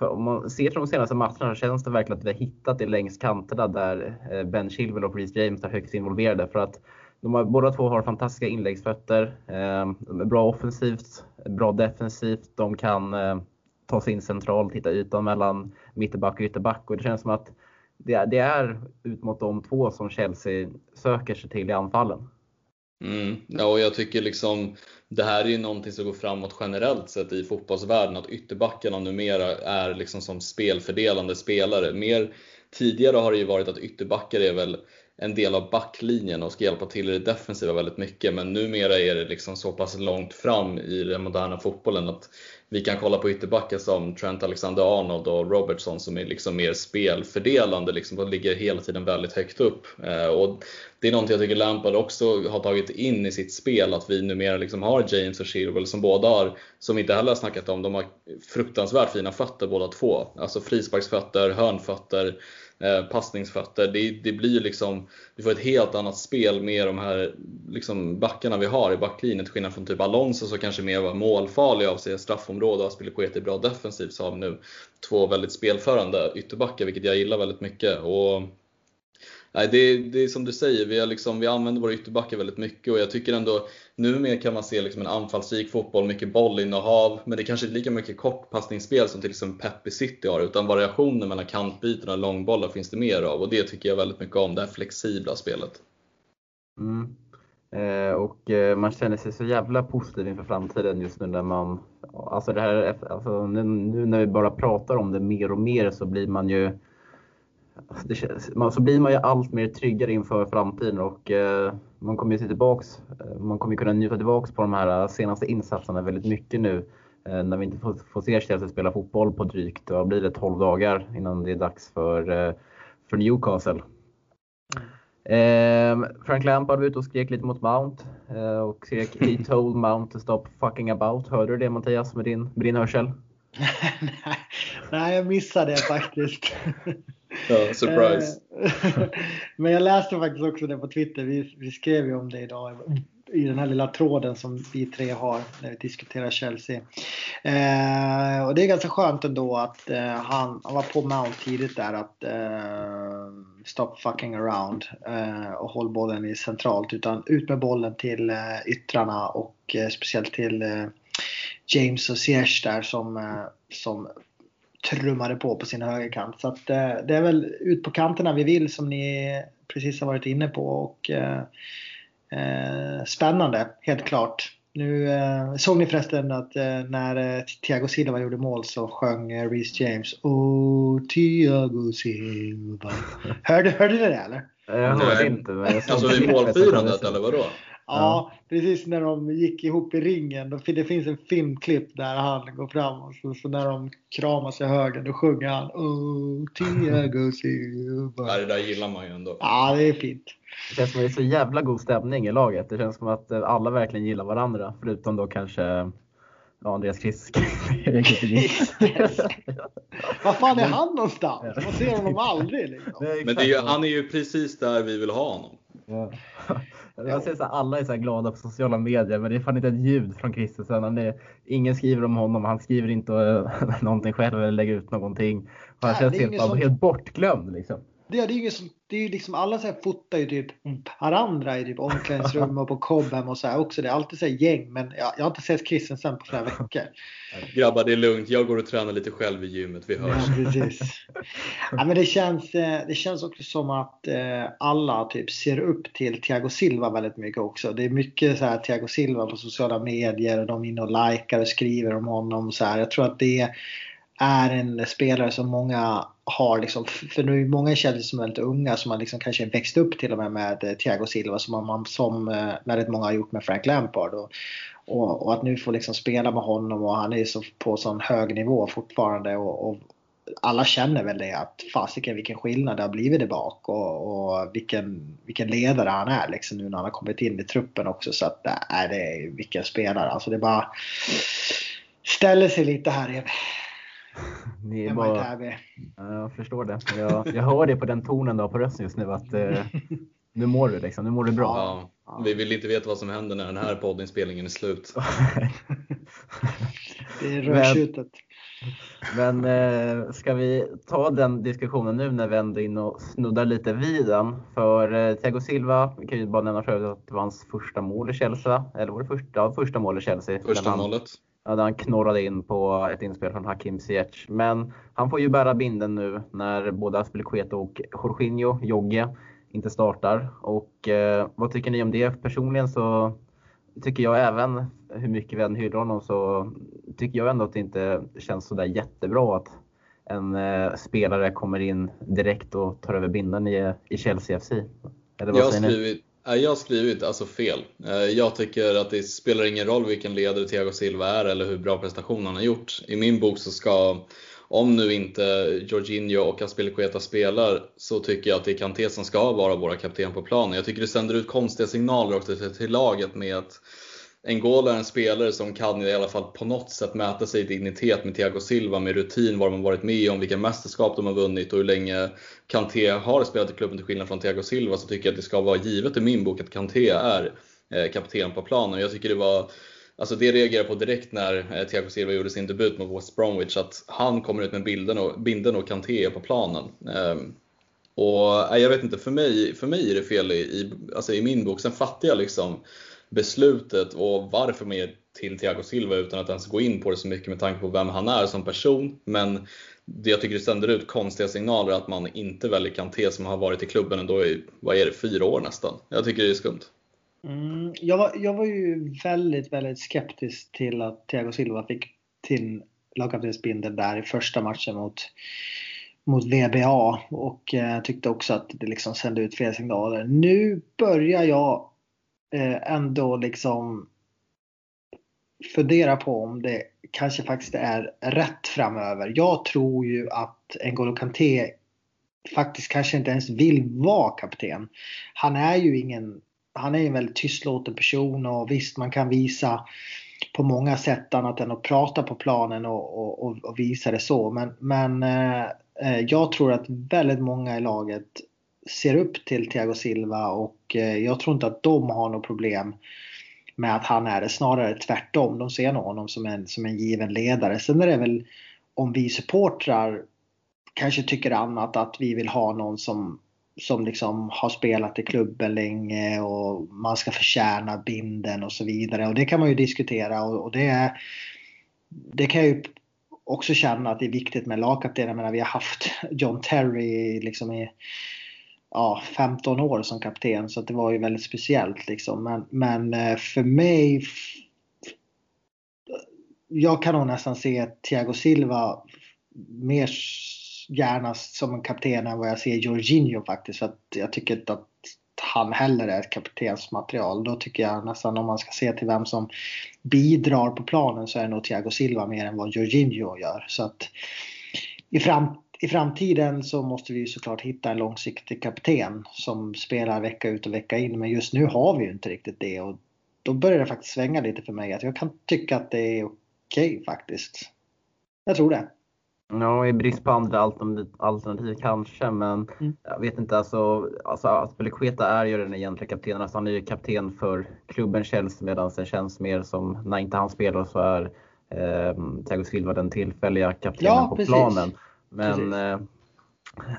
för om man ser till de senaste matcherna så känns det verkligen att vi har hittat det längs kanterna där eh, Ben Chilwell och Reece James är högst involverade. För att de har, båda två har fantastiska inläggsfötter. Eh, bra offensivt, bra defensivt. De kan eh, ta sig in centralt, hitta ytan mellan mittback och ytterback. Och det känns som att det är, det är ut mot de två som Chelsea söker sig till i anfallen. Mm. Ja, och jag tycker liksom det här är ju någonting som går framåt generellt sett i fotbollsvärlden, att ytterbackarna numera är liksom som spelfördelande spelare. Mer, tidigare har det ju varit att ytterbackar är väl en del av backlinjen och ska hjälpa till i det defensiva väldigt mycket. Men numera är det liksom så pass långt fram i den moderna fotbollen att vi kan kolla på ytterbackar som Trent Alexander-Arnold och Robertson som är liksom mer spelfördelande liksom, och ligger hela tiden väldigt högt upp. Eh, och det är någonting jag tycker Lampard också har tagit in i sitt spel, att vi numera liksom har James och Chilwell som båda har, som vi inte heller har snackat om, de har fruktansvärt fina fötter båda två. Alltså frisparksfötter, hörnfötter, eh, passningsfötter. Det, det blir liksom, vi får ett helt annat spel med de här liksom backarna vi har i backlinjen. Till skillnad från typ Alonso som kanske mer var målfarlig av sig område och spelar bra defensivt så har vi nu två väldigt spelförande ytterbackar vilket jag gillar väldigt mycket. Och Nej, det, det är som du säger, vi, har liksom, vi använder våra ytterbackar väldigt mycket och jag tycker ändå numera kan man se liksom en anfallsrik fotboll, mycket bollinnehav, men det kanske inte är lika mycket kortpassningsspel som till exempel Pep i City har, utan variationer mellan kantbyten och långbollar finns det mer av och det tycker jag väldigt mycket om, det här flexibla spelet. Mm. Eh, och eh, man känner sig så jävla positiv inför framtiden just nu när man, alltså det här, alltså nu, nu när vi bara pratar om det mer och mer så blir man ju det känns, man, så blir man ju allt mer tryggare inför framtiden och eh, man kommer ju se tillbaks, eh, man kommer kunna njuta tillbaks på de här eh, senaste insatserna väldigt mycket nu eh, när vi inte får, får se Chelsea spela fotboll på drygt, vad blir det, 12 dagar innan det är dags för, för Newcastle. Mm. Frank Lampard var ute och skrek lite mot Mount eh, och skrek “He told Mount to stop fucking about”. Hörde du det Mattias med din, med din hörsel? Nej, jag missade det faktiskt. Ja, surprise. Eh, men jag läste faktiskt också det på Twitter. Vi, vi skrev ju om det idag i den här lilla tråden som vi tre har när vi diskuterar Chelsea. Eh, och det är ganska skönt ändå att eh, han, han, var på Mount tidigt där att eh, stop fucking around eh, och håll bollen i centralt utan ut med bollen till eh, yttrarna och eh, speciellt till eh, James och Ziyech där som, eh, som trummade på på sin högerkant. Så att, eh, det är väl ut på kanterna vi vill som ni precis har varit inne på. Och, eh spännande, helt klart. Nu eh, såg ni förresten att eh, när eh, Thiago Silva gjorde mål så sjöng eh, Reece James Oh Thiago Silva. hörde, hörde ni det eller? Jag hörde inte. Men jag alltså vid målfirandet eller vadå? Ja, precis när de gick ihop i ringen. Det finns en filmklipp där han går fram och så, så när de kramas i höger då sjunger han Oh, Tiago Silva. Ja, det där gillar man ju ändå. Ja, det är fint. Det känns som det är så jävla god stämning i laget. Det känns som att alla verkligen gillar varandra. Förutom då kanske ja, Andreas Krisk. Vad fan är han någonstans? Man ser honom aldrig. Liksom. Men är ju, han är ju precis där vi vill ha honom. Ja. Jag ser så här, alla är så glada på sociala medier, men det är fan inte ett ljud från Christensen. ingen skriver om honom, han skriver inte uh, någonting själv eller lägger ut någonting. Han Nej, känns helt, som... helt bortglömd. Liksom. Det, det är ju som, det är liksom alla så här fotar ju typ varandra i typ omklädningsrum och på Cobham och så här också. Det är alltid så här gäng, men jag, jag har inte sett Christensen på flera veckor. Grabbar, det är lugnt. Jag går och tränar lite själv i gymmet. Vi hörs. Ja, precis. ja, men det, känns, eh, det känns också som att eh, alla typ ser upp till Thiago Silva väldigt mycket också. Det är mycket så här Thiago Silva på sociala medier och de är inne och likar och skriver om honom. Så här. Jag tror att det är är en spelare som många har liksom, för nu är många kändisar som är väldigt unga som har liksom kanske växt upp till och med med eh, Thiago Silva som, man, som eh, väldigt många har gjort med Frank Lampard. Och, och, och, att nu få liksom spela med honom och han är så på sån hög nivå fortfarande och, och alla känner väl det att fasiken vilken skillnad det har blivit där bak och, och vilken, vilken ledare han är liksom nu när han har kommit in i truppen också så att äh, det är vilken spelare. Alltså det bara ställer sig lite här ni är bara, jag förstår det. Jag, jag hör det på den tonen då på rösten just nu att eh, nu mår du liksom, nu mår du bra. Ja, ja. Vi vill inte veta vad som händer när den här poddinspelningen är slut. det är rödtjutet. Men, men eh, ska vi ta den diskussionen nu när vi ändå in och snuddar lite vid den? För eh, Thiago Silva, vi kan ju bara nämna för att det var hans första mål i Chelsea. Eller var det första? Ja, första mål i Chelsea. Första målet. Ja, där han knorrade in på ett inspel från Hakim Ziyech. Men han får ju bära binden nu när både Aspilicueta och Jorginho, Jogge, inte startar. Och eh, vad tycker ni om det? Personligen så tycker jag även, hur mycket vi än hyllar honom, så tycker jag ändå att det inte känns sådär jättebra att en eh, spelare kommer in direkt och tar över binden i, i Chelsea FC. Eller vad jag säger ni? Jag har skrivit alltså fel. Eh, jag tycker att det spelar ingen roll vilken ledare Thiago Silva är eller hur bra prestation han har gjort. I min bok så ska, om nu inte Jorginho och Aspilicueta spelar, så tycker jag att det är Kanté som ska vara våra kapten på planen. Jag tycker det sänder ut konstiga signaler också till laget med att N'Golo är en spelare som kan i alla fall på något sätt mäta sig i dignitet med Thiago Silva med rutin, vad de har varit med om, vilka mästerskap de har vunnit och hur länge Kanté har spelat i klubben till skillnad från Thiago Silva så tycker jag att det ska vara givet i min bok att Kanté är eh, kapten på planen. Jag tycker det var Alltså det reagerade på direkt när eh, Thiago Silva gjorde sin debut mot West Bromwich, att han kommer ut med bilden och, bilden och Kanté är på planen. Um, och jag vet inte, för mig, för mig är det fel i, alltså i min bok. Sen fattar jag liksom beslutet och varför man ger till Thiago Silva utan att ens gå in på det så mycket med tanke på vem han är som person. Men det jag tycker det sänder ut konstiga signaler att man inte väljer Kanté som har varit i klubben ändå i, vad är det, fyra år nästan. Jag tycker det är skumt. Mm, jag, var, jag var ju väldigt, väldigt skeptisk till att Thiago Silva fick till lagkaptensbindeln där i första matchen mot, mot VBA och eh, tyckte också att det liksom sände ut fel signaler. Nu börjar jag Eh, ändå liksom fundera på om det kanske faktiskt är rätt framöver. Jag tror ju att N'Golo Kanté faktiskt kanske inte ens vill vara kapten. Han är ju ingen, han är en väldigt tystlåten person och visst man kan visa på många sätt annat än att prata på planen och, och, och visa det så. Men, men eh, eh, jag tror att väldigt många i laget ser upp till Thiago Silva och eh, jag tror inte att de har något problem med att han är det. Snarare tvärtom. De ser nog honom som en, som en given ledare. Sen är det väl om vi supportrar kanske tycker annat att vi vill ha någon som, som liksom har spelat i klubben länge och man ska förtjäna binden och så vidare. Och det kan man ju diskutera och, och det, det kan jag ju också känna att det är viktigt med lagkapten. Jag menar vi har haft John Terry liksom i ja, 15 år som kapten så det var ju väldigt speciellt liksom. Men, men eh, för mig jag kan nog nästan se Thiago Silva mer gärna som en kapten än vad jag ser Jorginho faktiskt. För att jag tycker inte att han heller är ett kaptensmaterial. Då tycker jag nästan om man ska se till vem som bidrar på planen så är det nog Thiago Silva mer än vad Jorginho gör. Så att i, framtiden i framtiden så måste vi såklart hitta en långsiktig kapten som spelar vecka ut och vecka in. Men just nu har vi ju inte riktigt det och då börjar det faktiskt svänga lite för mig. Att jag kan tycka att det är okej okay, faktiskt. Jag tror det. Ja, i brist på andra alternativ, kanske, men mm. jag vet inte. Alltså, alltså Aspelekueta är ju den egentliga kaptenen. Alltså, han är ju kapten för klubben Chelsea medan det känns mer som när inte han spelar så är eh, Thiago Silva den tillfälliga kaptenen ja, på precis. planen. Men eh,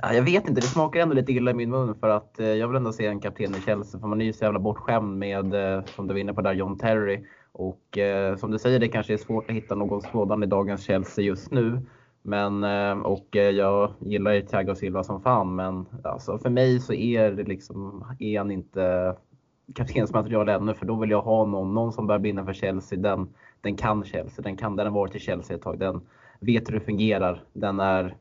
jag vet inte, det smakar ändå lite illa i min mun för att eh, jag vill ändå se en kapten i Chelsea för man är ju så jävla bortskämd med, eh, som du var inne på där, John Terry. Och eh, som du säger, det kanske är svårt att hitta någon sådan i dagens Chelsea just nu. Men, eh, och eh, jag gillar ju Thiago Silva som fan, men alltså för mig så är, det liksom, är han inte kaptensmaterial ännu, för då vill jag ha någon, någon som börjar brinna för Chelsea. Den, den kan Chelsea, den, kan, den har varit i Chelsea ett tag, den vet hur det fungerar. Den är...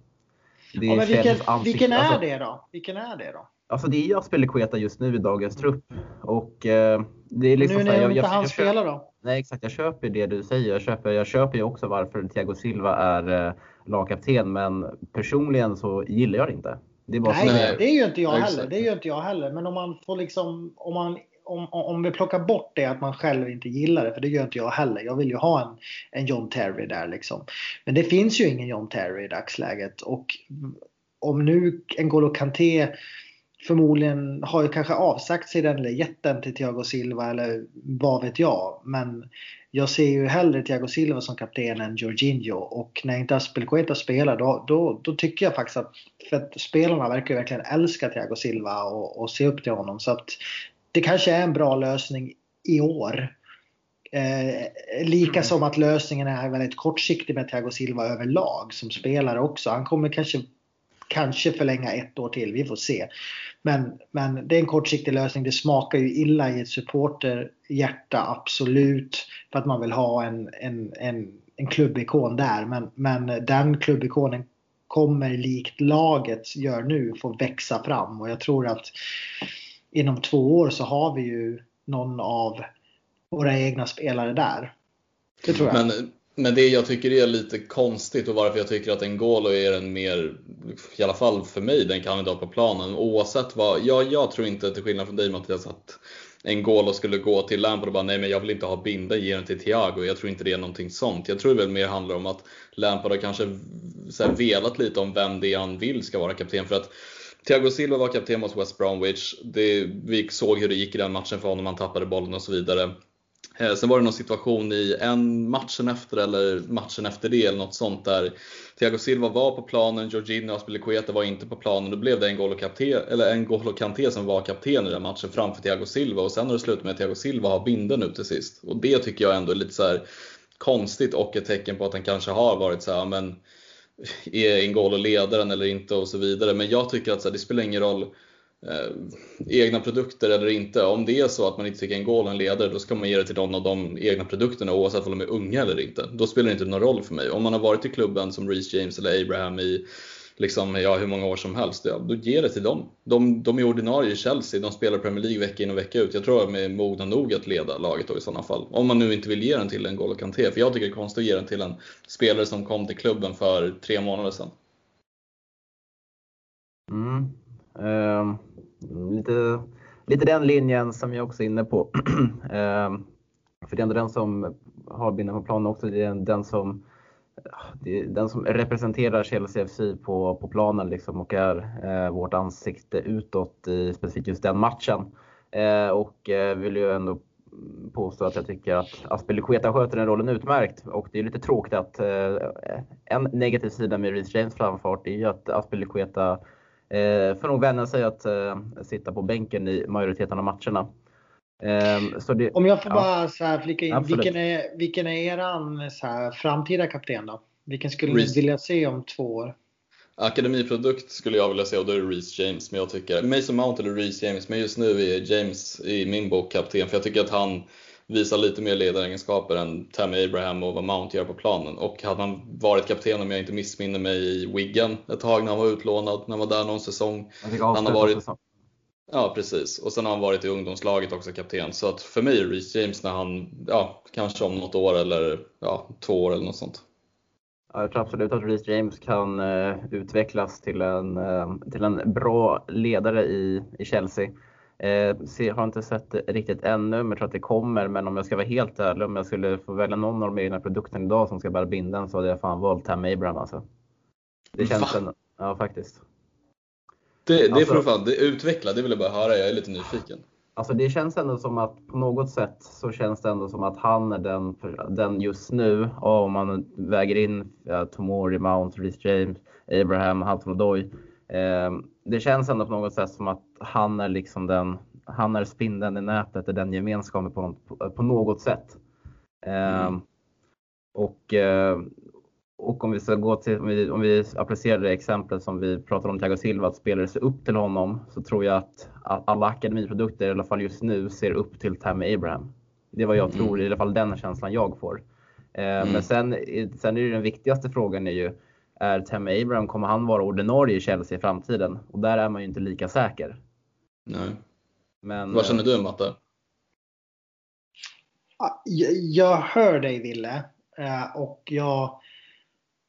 Det är ja, vilken, vilken är alltså, det då? Vilken är det då? Alltså det är ju Aspelekueta just nu i dagens trupp. Och eh, det är liksom nu när jag, inte han spelar då? Nej exakt, jag köper det du säger. Jag köper, jag köper ju också varför Thiago Silva är eh, lagkapten, men personligen så gillar jag det inte. Det är bara Nej, det är ju inte jag heller. Det är ju inte jag heller. Men om man får liksom, om man om, om vi plockar bort det att man själv inte gillar det, för det gör inte jag heller. Jag vill ju ha en, en John Terry där liksom. Men det finns ju ingen John Terry i dagsläget. Och om nu N'Golo Kanté förmodligen har ju kanske avsagt sig den eller gett den till Thiago Silva eller vad vet jag. Men jag ser ju hellre Thiago Silva som kapten än Jorginho och när inte Aspelkueta spelar då, då, då tycker jag faktiskt att, för att spelarna verkar verkligen älska Thiago Silva och, och se upp till honom så att det kanske är en bra lösning i år. Eh, lika mm. som att lösningen är väldigt kortsiktig med Thiago Silva överlag som spelare också. Han kommer kanske, kanske förlänga ett år till, vi får se. Men, men det är en kortsiktig lösning. Det smakar ju illa i ett supporterhjärta, absolut. För att man vill ha en, en, en, en klubbikon där. Men, men den klubbikonen kommer likt laget gör nu få växa fram. Och jag tror att inom två år så har vi ju någon av våra egna spelare där. Det tror jag. Men, men det jag tycker är lite konstigt och varför jag tycker att N'Golo är en mer, i alla fall för mig, den kandidat på planen. Oavsett vad, jag, jag tror inte till skillnad från dig Mattias att N'Golo skulle gå till Lampard och bara nej men jag vill inte ha binda, ge den till Thiago. Jag tror inte det är någonting sånt. Jag tror det väl mer handlar om att Lampard har kanske så här, velat lite om vem det är han vill ska vara kapten. För att Thiago Silva var kapten mot West Bromwich. Det, vi såg hur det gick i den matchen för honom, han tappade bollen och så vidare. Eh, sen var det någon situation i en matchen efter eller matchen efter det eller något sånt där Thiago Silva var på planen, Jorginho och Aspilicueta var inte på planen. Då blev det en N'Golo Kanté, eller Kanté som var kapten i den matchen framför Thiago Silva och sen har det slutat med att Thiago Silva har binden nu till sist. Och det tycker jag ändå är lite så konstigt och ett tecken på att han kanske har varit så här, men är Ingolo ledaren eller inte och så vidare. Men jag tycker att så här, det spelar ingen roll eh, egna produkter eller inte. Om det är så att man inte tycker Ingolo är en ledare, då ska man ge det till någon av de egna produkterna oavsett om de är unga eller inte. Då spelar det inte någon roll för mig. Om man har varit i klubben som Reece James eller Abraham i liksom, ja, hur många år som helst, ja, då ge det till dem. De, de är ordinarie i Chelsea, de spelar Premier League vecka in och vecka ut. Jag tror att de är mogna nog att leda laget då i sådana fall. Om man nu inte vill ge den till en Golo Kanté, för jag tycker det är konstigt att ge den till en spelare som kom till klubben för tre månader sedan. Mm. Eh, lite, lite den linjen som jag också är inne på. Eh, för det är ändå den som har binden på planen också. Det är den som den som representerar Chelsea FC på, på planen liksom och är eh, vårt ansikte utåt i specifikt just den matchen. Eh, och eh, vill ju ändå påstå att jag tycker att Aspelekueta sköter den rollen utmärkt. Och det är lite tråkigt att eh, en negativ sida med Reece James framfart är ju att Aspelekueta eh, får nog vänja sig att eh, sitta på bänken i majoriteten av matcherna. Um, det, Om jag får ja, bara så här flika in, vilken är, vilken är eran så här, framtida kapten då? Vilken skulle Reece. ni vilja se om två år? Akademiprodukt skulle jag vilja se och då är det Reece James. Men jag tycker Mason Mount eller Reece James. Men just nu är James i min bok kapten för jag tycker att han visar lite mer ledaregenskaper än Tammy Abraham och vad Mount gör på planen. Och hade han varit kapten om jag inte missminner mig i Wigan ett tag när han var utlånad, när han var där någon säsong. Han, har varit, Ja, precis. Och sen har han varit i ungdomslaget också kapten. Så att för mig är Reece James när han, ja, kanske om något år eller ja, två år eller något sånt. Ja, jag tror absolut att Reece James kan uh, utvecklas till en, uh, till en bra ledare i, i Chelsea. Eh, har inte sett riktigt ännu, men jag tror att det kommer. Men om jag ska vara helt ärlig, om jag skulle få välja någon av de egna produkterna idag som ska bära binden så hade jag fan valt Tam Abraham alltså. Det känns en, ja faktiskt. Det, det alltså, får fan, det utveckla, det vill jag bara höra. Jag är lite nyfiken. Alltså det känns ändå som att på något sätt så känns det ändå som att han är den, den just nu. Om man väger in ja, Tomori, Mount, Reece James, Abraham, Halton Odoi. Eh, det känns ändå på något sätt som att han är liksom den, han är spindeln i nätet, är den gemenskapen på, på, på något sätt. Eh, mm. Och, eh, och om vi ska gå till, om vi, om vi applicerar det exemplet som vi pratade om Thiago Silva, att spelare ser upp till honom, så tror jag att, alla akademiprodukter, i alla fall just nu, ser upp till Tammy Abraham. Det är vad jag mm. tror, i alla fall den känslan jag får. Eh, mm. Men sen, sen är den viktigaste frågan är ju, är Tammy Abraham, kommer han vara ordinarie i Chelsea i framtiden? Och där är man ju inte lika säker. Nej. Men, Vad känner du Matte? Jag hör dig Ville. Eh, och jag,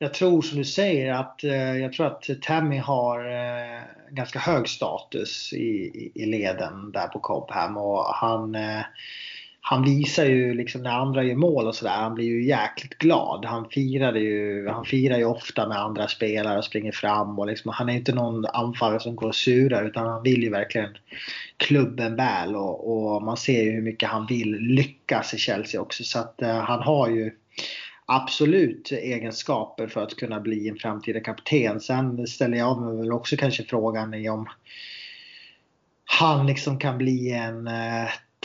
jag tror som du säger att eh, jag tror att Tammy har eh, ganska hög status i, i leden där på Cobham och han eh, han visar ju liksom när andra gör mål och sådär, han blir ju jäkligt glad. Han firar ju, han firar ju ofta med andra spelare och springer fram och liksom, han är inte någon anfallare som går och surar utan han vill ju verkligen klubben väl och, och man ser ju hur mycket han vill lyckas i Chelsea också så att eh, han har ju absolut egenskaper för att kunna bli en framtida kapten. Sen ställer jag mig väl också kanske frågan i om han liksom kan bli en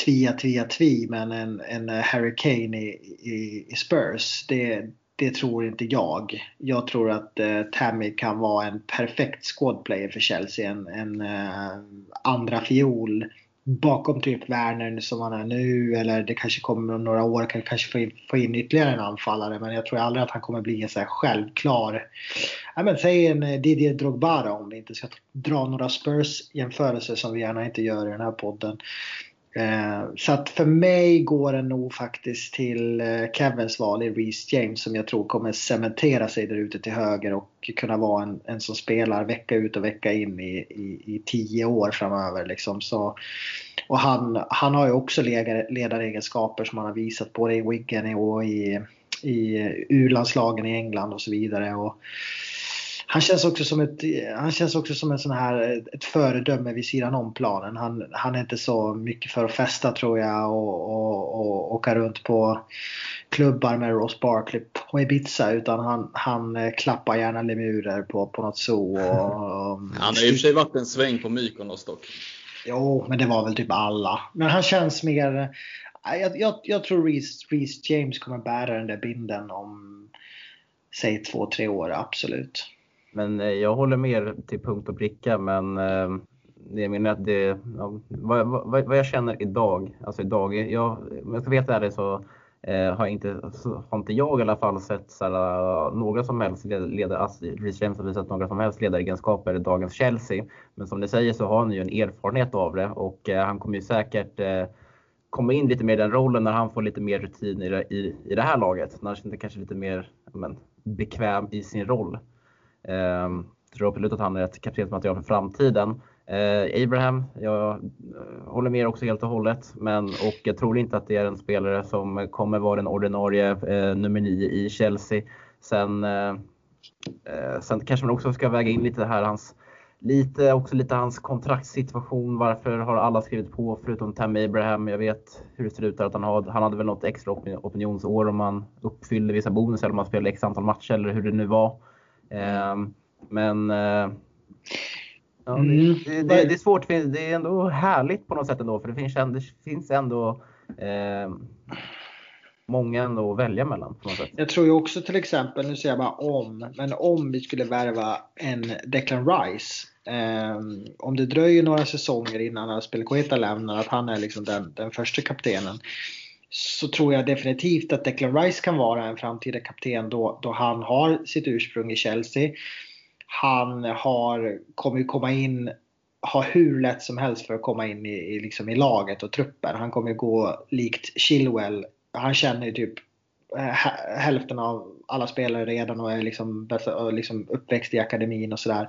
tvia, tvia, tvi men en, en eh, Harry Kane i, i, i Spurs. Det, det tror inte jag. Jag tror att eh, Tammy kan vara en perfekt squadplayer för Chelsea. En, en eh, andra fiol bakom typ Werner som han är nu eller det kanske kommer om några år kan kanske få in, få in ytterligare en anfallare men jag tror aldrig att han kommer bli en så här självklar ja, men säg en eh, Didier Drogba om vi inte ska dra några Spurs-jämförelser som vi gärna inte gör i den här podden. Eh, så att för mig går det nog faktiskt till eh, Kevins val i Reece James som jag tror kommer cementera sig där ute till höger och kunna vara en, en som spelar vecka ut och vecka in i, i, i tio år framöver. Liksom. Så, och han, han har ju också ledaregenskaper som han har visat både i Wigan och i, i U-landslagen i England och så vidare. Och, han känns också som ett, han känns också som en sån här, ett föredöme vid sidan om planen. Han, han är inte så mycket för att festa tror jag och, och, och åka runt på klubbar med Ross Barkley på Ibiza utan han, han eh, klappar gärna lemurer på, på något zoo. Och, och, han har i och för sig varit en sväng på Mykonos dock. Jo, men det var väl typ alla. Men han känns mer... Jag, jag, jag tror Reece, Reece James kommer bära den där binden om säg två, tre år, absolut. Men eh, jag håller med er till punkt och pricka, men eh, jag menar att det, ja, vad, vad, vad, jag känner idag, alltså idag, jag, om jag ska veta ärligt så eh, har, inte, har inte jag i alla fall sett såhär, eh, några som helst ledare, alltså Reece James har visat några som helst ledaregenskaper i dagens Chelsea. Men som ni säger så har han ju en erfarenhet av det och eh, han kommer ju säkert eh, komma in lite mer i den rollen när han får lite mer rutin i det, i, i det här laget. När han känner kanske lite mer men, bekväm i sin roll. Ehm, tror absolut att han är ett kaptensmaterial för framtiden. Eh, Abraham, jag eh, håller med också helt och hållet. Men, och jag tror inte att det är en spelare som kommer vara den ordinarie eh, nummer nio i Chelsea. Sen, eh, eh sen kanske man också ska väga in lite här hans Lite, också lite hans kontraktssituation. Varför har alla skrivit på förutom Tam Abraham? Jag vet hur det ser ut att han, hade, han hade väl något extra opinionsår om man uppfyllde vissa bonusar eller om man spelade x antal matcher eller hur det nu var. Ehm, men eh, ja, mm. det, det, det, är svårt, det är ändå härligt på något sätt ändå för det finns, det finns ändå eh, många ändå att välja mellan. På något sätt. Jag tror ju också till exempel, nu säger jag bara om, men om vi skulle värva en Declan Rice. Eh, om det dröjer några säsonger innan Aspelekueta lämnar, att han är liksom den, den första kaptenen så tror jag definitivt att Declan Rice kan vara en framtida kapten då, då han har sitt ursprung i Chelsea. Han har, kommer ju komma in ha hur lätt som helst för att komma in i, i, liksom i laget och truppen. Han kommer gå likt Chilwell. Han känner ju typ eh, hälften av alla spelare redan och är liksom, liksom uppväxt i akademin och sådär.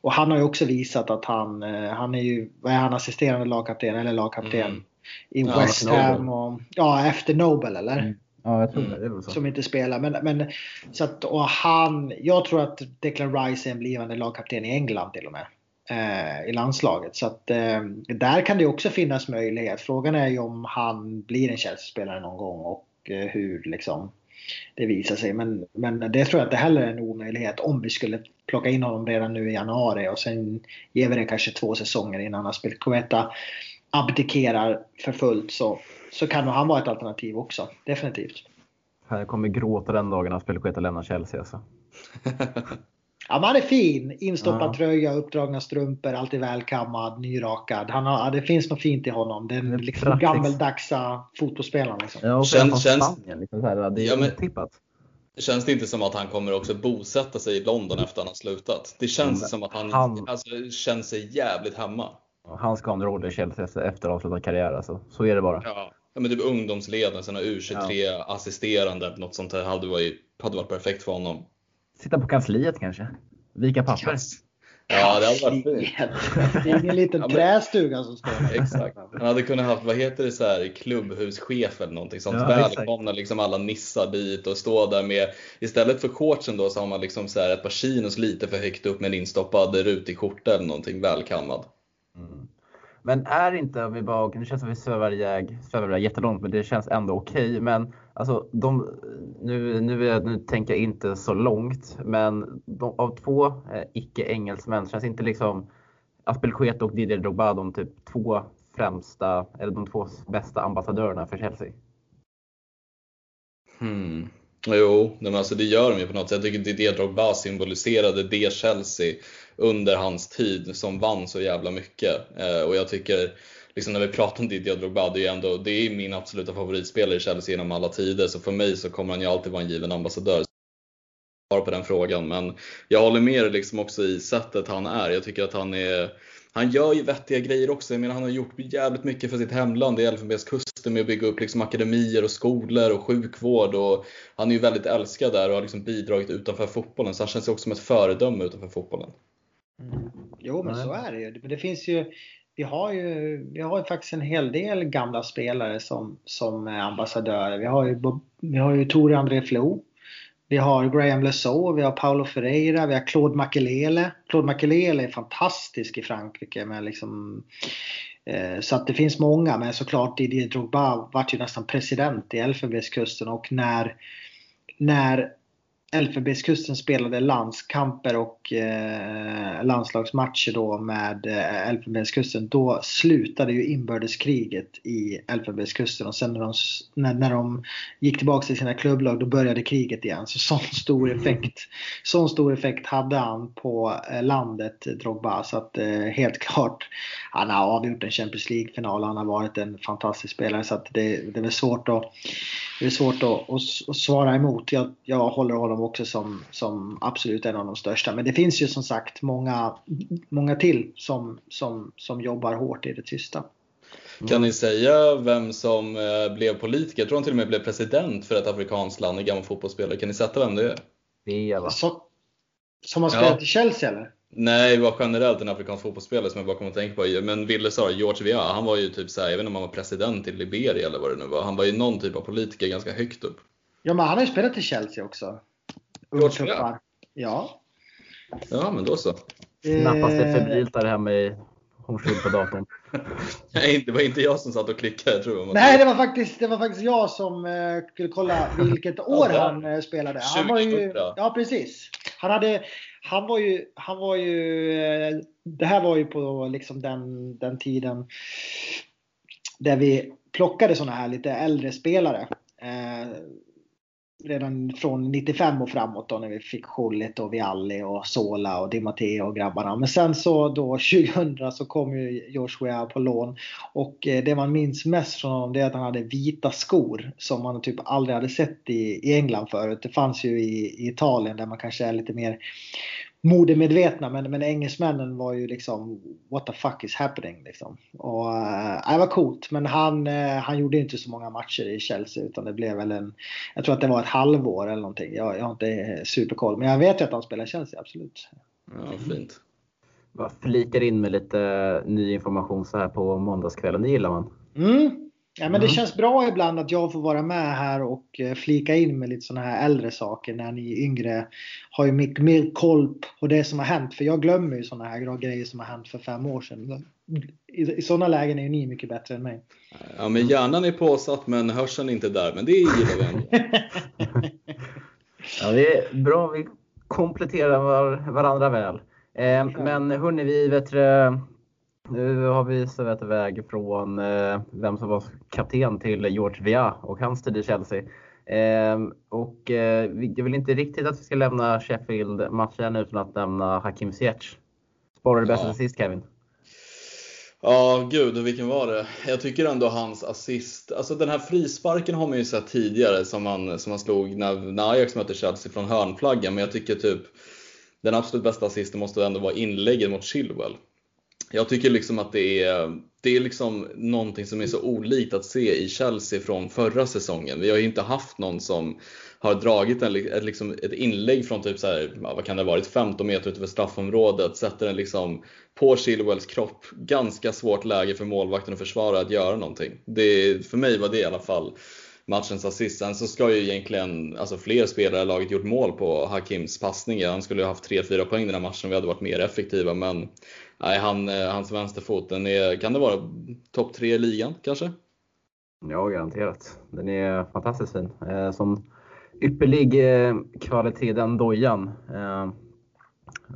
Och han har ju också visat att han, eh, han är ju, vad är han, assisterande lagkapten eller lagkapten mm i ja, West Ham och, ja efter Nobel eller? Mm. Ja, jag tror det. det är Som inte spelar. Men, men, så att, och han, jag tror att Declan Rice är en blivande lagkapten i England till och med. Eh, I landslaget. Så att eh, där kan det också finnas möjlighet. Frågan är ju om han blir en Chelsea-spelare någon gång och eh, hur liksom det visar sig. Men, men det tror jag inte heller är en omöjlighet om vi skulle plocka in honom redan nu i januari och sen ger vi det kanske två säsonger innan han spelar. Cometa abdikerar för fullt så, så kan han vara ett alternativ också. Definitivt. Jag kommer gråta den dagen han Spelqueta lämnar Chelsea alltså. Ja, men han är fin. Instoppad ja. tröja, uppdragna strumpor, alltid välkammad, nyrakad. Han har, det finns något fint i honom. Den liksom gammaldagsa fotbollsspelaren. Liksom. Ja, och känns, känns, Spanien, liksom så här, det är ja, men, otippat. Känns det inte som att han kommer också bosätta sig i London efter att han har slutat? Det känns mm. som att han, han alltså, känner sig jävligt hemma. Han ska ha en roll i Chelsea efter avslutad karriär. Alltså. Så är det bara. Ja. Men typ ungdomsledaren, sen U23 ja. assisterande, något sånt här hade varit, hade varit perfekt för honom. Sitta på kansliet kanske? Vika papper? Ja, det hade varit fint. Det är ingen liten ja, men, trästuga som står där. Exakt. Han hade kunnat haft, vad heter det, så här, klubbhuschef eller någonting sånt. Ja, Välkomna liksom alla nissar dit och stå där med, istället för shortsen då så har man liksom så här ett par chinos lite för högt upp med en instoppad rutig skjorta eller någonting välkammad. Mm. Men är inte, om vi bara, nu känns det som vi svävar iväg, svävar jättelångt, men det känns ändå okej. Okay. Men alltså, de, nu, nu, nu tänker jag inte så långt, men de, av två eh, icke-engelsmän känns inte liksom Aspelkueta och Didier Drogba de typ två främsta, eller de två bästa ambassadörerna för Chelsea? Hmm. Jo, men alltså det gör de ju på något sätt. Jag tycker Didier Drogba symboliserade det Chelsea under hans tid som vann så jävla mycket. Eh, och jag tycker, liksom när vi pratar om Didier Drogba, det är, ändå, det är min absoluta favoritspelare i Chelsea genom alla tider. Så för mig så kommer han ju alltid vara en given ambassadör. På den frågan, men jag håller med dig liksom också i sättet han är. Jag tycker att han är han gör ju vettiga grejer också. Jag menar, han har gjort jävligt mycket för sitt hemland i Elfenbenskusten med att bygga upp liksom akademier och skolor och sjukvård. Och han är ju väldigt älskad där och har liksom bidragit utanför fotbollen. Så han känns också som ett föredöme utanför fotbollen. Mm. Jo, men så är det ju. Men det finns ju vi har ju, vi har ju faktiskt en hel del gamla spelare som, som är ambassadörer. Vi har ju, vi har ju Tore André Flo. Vi har Graham Lesaux, vi har Paulo Ferreira, vi har Claude Makelele. Claude Makelele är fantastisk i Frankrike med liksom eh, så att det finns många, men såklart Didier Drogba vart ju nästan president i Elfenbenskusten och när, när Elfenbenskusten spelade landskamper och eh, landslagsmatcher då med eh, Elfenbenskusten. Då slutade ju inbördeskriget i Elfenbenskusten och sen när de, när, när de gick tillbaka till sina klubblag då började kriget igen. Så sån stor effekt, sån stor effekt hade han på eh, landet Drogba. Så att eh, helt klart, han har avgjort en Champions League-final. Han har varit en fantastisk spelare så att det, det är svårt att det är svårt att, att, att svara emot. Jag, jag håller honom också som, som absolut en av de största. Men det finns ju som sagt många, många till som, som, som jobbar hårt i det tysta. Kan ni säga vem som eh, blev politiker? Jag tror han till och med blev president för ett afrikanskt land, en gammal fotbollsspelare. Kan ni sätta vem det är? Så, som har spelat ja. i Chelsea eller? Nej, det var generellt en afrikansk fotbollsspelare som jag bara kom att tänka på. Men Ville sa George Weah, han var ju typ såhär, jag vet inte om han var president i Liberia eller vad det nu var. Han var ju någon typ av politiker ganska högt upp. Ja, men han har ju spelat i Chelsea också. George Weah? Ja. Ja, men då så. Knappas det febrilt där hemma i Hornstull på datorn. Nej, det var inte jag som satt och klickade tror jag. Nej, det var faktiskt, det var faktiskt jag som eh, skulle kolla vilket år han eh, spelade. Han var ju, ja, precis. Han hade han var ju, han var ju, eh, det här var ju på liksom den, den tiden där vi plockade sådana här lite äldre spelare. Eh, redan från 95 och framåt då när vi fick Schullit och Vialli och Sola och Di Matteo och grabbarna. Men sen så då 2000 så kom ju Joshua på lån och eh, det man minns mest från honom det är att han hade vita skor som man typ aldrig hade sett i, i England förut. Det fanns ju i, i Italien där man kanske är lite mer modemedvetna men, men engelsmännen var ju liksom what the fuck is happening liksom. Och äh, det var coolt men han, äh, han gjorde inte så många matcher i Chelsea utan det blev väl en, jag tror att det var ett halvår eller någonting. Jag, jag har inte superkoll men jag vet ju att han spelar i Chelsea absolut. Ja, fint. Bara flikar in med lite ny information så här på måndagskvällen, det gillar man. Mm. Ja, men Det mm. känns bra ibland att jag får vara med här och eh, flika in med lite sådana här äldre saker när ni yngre har ju mycket mer koll på det som har hänt. För jag glömmer ju sådana här grejer som har hänt för fem år sedan. I, i sådana lägen är ju ni mycket bättre än mig. Ja, men hjärnan är påsatt men hörseln är inte där. Men det gillar vi ändå. ja, det är bra. Vi kompletterar var, varandra väl. Eh, men hörni, vi vet nu har vi svävat iväg från eh, vem som var kapten till George Via och hans tid i Chelsea. Eh, och eh, jag vill inte riktigt att vi ska lämna Sheffield-matchen utan att nämna Hakim Ziyech. Sparar du bäst ja. sist Kevin? Ja, gud, vilken var det? Jag tycker ändå hans assist, alltså den här frisparken har man ju sett tidigare som han, som han slog när, när Ajax mötte Chelsea från hörnflaggan, men jag tycker typ den absolut bästa assisten måste ändå vara inlägget mot Chilwell. Jag tycker liksom att det är, det är liksom någonting som är så olikt att se i Chelsea från förra säsongen. Vi har ju inte haft någon som har dragit en, ett, liksom, ett inlägg från typ så här, vad kan det ha varit, 15 meter utanför straffområdet, sätter den liksom på Chilwells kropp. Ganska svårt läge för målvakten och försvara att göra någonting. Det, för mig var det i alla fall matchens assist. Sen så ska ju egentligen alltså fler spelare i laget gjort mål på Hakims passning. Han skulle ju haft 3-4 poäng den här matchen vi hade varit mer effektiva. Men nej, han, eh, hans vänsterfot, den är, kan det vara topp 3 i ligan kanske? Ja, garanterat. Den är fantastiskt fin. Eh, som ypperlig eh, kvalitet den dojan. Eh,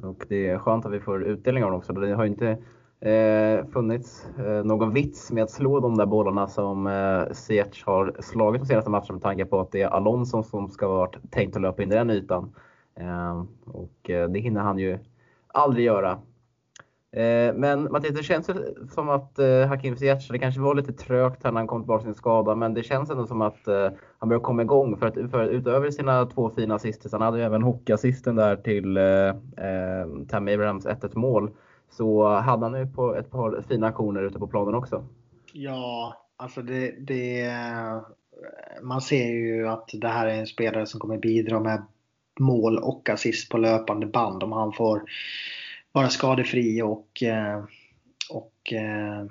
och det är skönt att vi får utdelning av den också. Det har inte eh, funnits eh, någon vits med att slå de där bollarna som eh, Ziyech har slagit de senaste matcherna med tanke på att det är Alonso som ska vara tänkt att löpa in i den ytan. Eh, och eh, det hinner han ju aldrig göra. Eh, men Mattias, det känns som att eh, Hakim Ziyech, det kanske var lite trögt när han kom tillbaka sin skada, men det känns ändå som att eh, han börjar komma igång. För att för, utöver sina två fina assister, han hade ju även hockeyassisten där till eh, eh, Tam Abrahams 1-1 mål så hade han ju på ett par fina aktioner ute på planen också. Ja, alltså det, det, man ser ju att det här är en spelare som kommer bidra med mål och assist på löpande band om han får vara skadefri och, eh, och, eh,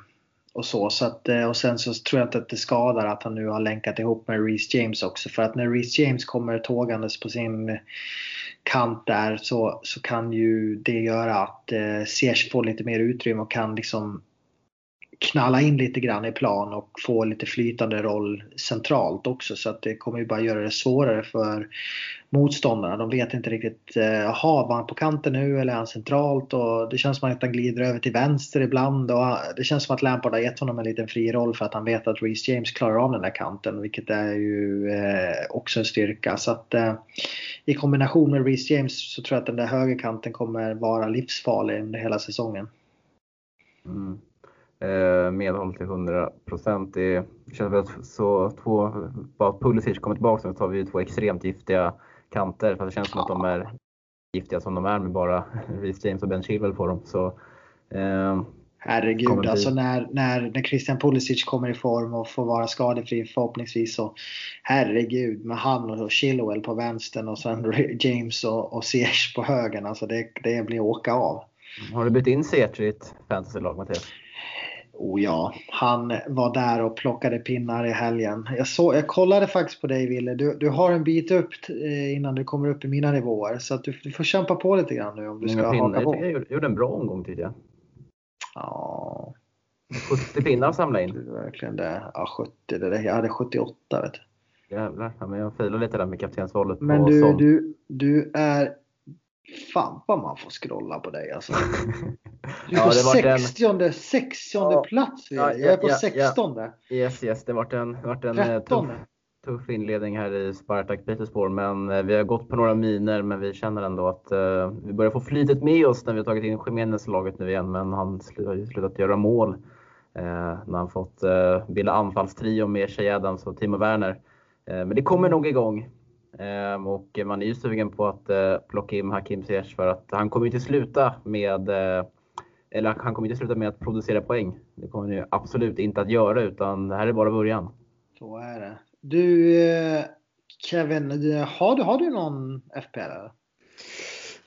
och så. så att, eh, och sen så tror jag inte att det skadar att han nu har länkat ihop med Reece James också. För att när Reece James kommer tågandes på sin kant där så, så kan ju det göra att eh, Ziyech får lite mer utrymme och kan liksom knalla in lite grann i plan och få lite flytande roll centralt också. Så att det kommer ju bara göra det svårare för motståndarna. De vet inte riktigt, eh, var han på kanten nu eller är han centralt? Och det känns som att han glider över till vänster ibland. Och ah, det känns som att Lampard har gett honom en liten fri roll för att han vet att Reece James klarar av den där kanten, vilket är ju eh, också en styrka. Så att eh, i kombination med Reece James så tror jag att den där högerkanten kommer vara livsfarlig under hela säsongen. Mm. Eh, medhåll till 100 procent. Det känns väl så två, bara Pulisic kommer tillbaka så tar vi två extremt giftiga kanter. För det känns som att de är giftiga som de är med bara Reece James och Ben Chilwell på dem. Så, eh, Herregud, alltså när, när, när Christian Pulisic kommer i form och får vara skadefri förhoppningsvis så herregud med han och Chilwell på vänstern och sen James och, och Ziyech på höger. Alltså det, det blir åka av. Har du bytt in Ziyech i ditt fantasylag Mattias? Oh ja, han var där och plockade pinnar i helgen. Jag, så, jag kollade faktiskt på dig Wille. Du, du har en bit upp eh, innan du kommer upp i mina nivåer. Så du, du får kämpa på lite grann nu om du ska haka på. Jag gjorde en bra omgång jag. Ja. 70 pinnar att samla in. Verkligen det. Ja, 70. Det där. Jag hade 78 vet du. Jävlar. Ja, men jag filar lite där med kaptensvalet. Men du, du, du är Fan vad man får scrolla på dig alltså. Du är ja, på 60, en... 60 ja, plats. Ja, jag är på ja, 16. Yes, yes. Det vart en, vart en eh, tuff, tuff inledning här i Spartak Petersburg. Men eh, vi har gått på några miner men vi känner ändå att uh, vi börjar få flytet med oss när vi har tagit in Jiménez laget nu igen. Men han har ju slutat göra mål uh, när han fått uh, bilda anfallstrio med Shea Adams och Timo Werner. men det kommer nog igång. Ehm, och man är ju sugen på att eh, plocka in Hakim Ziyech för att han kommer inte sluta med eh, eller han kommer inte sluta med att producera poäng. Det kommer han ju absolut inte att göra utan det här är bara början. Så är det. Du Kevin, har du, har du någon FPL?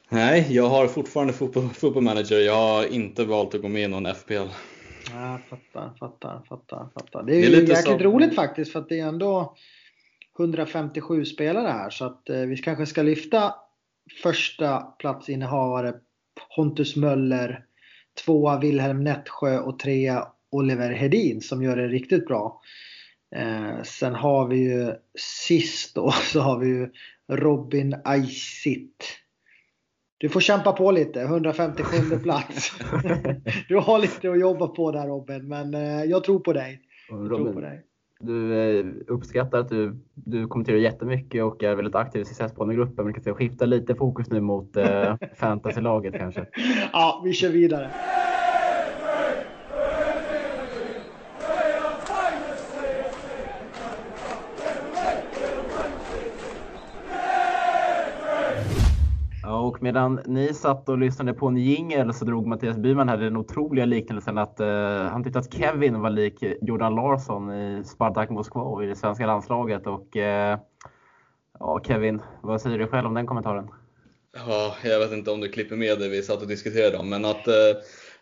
Nej, jag har fortfarande fotboll, fotboll manager. Jag har inte valt att gå med i någon FPL. Jag fattar, fattar, fattar, fattar. Det är, det är ju jäkligt så... roligt faktiskt för att det är ändå 157 spelare här så att eh, vi kanske ska lyfta första platsinnehavare Pontus Möller, tvåa Wilhelm Nätsjö och trea Oliver Hedin som gör det riktigt bra. Eh, sen har vi ju sist då så har vi ju Robin Aisit du får kämpa på lite, 157 plats. du har lite att jobba på där Robin, men eh, jag tror på dig. Jag tror på dig. Du eh, uppskattar att du, du kommenterar jättemycket och är väldigt aktiv i CSS-gruppen. Men kan skifta lite fokus nu mot eh, fantasylaget kanske. Ja, vi kör vidare. Och medan ni satt och lyssnade på en jingel så drog Mattias Byman här den otroliga liknelsen att eh, han tyckte att Kevin var lik Jordan Larsson i Spartak Moskva och i det svenska landslaget. Och eh, ja, Kevin, vad säger du själv om den kommentaren? Ja, jag vet inte om du klipper med det vi satt och diskuterade om, men att eh,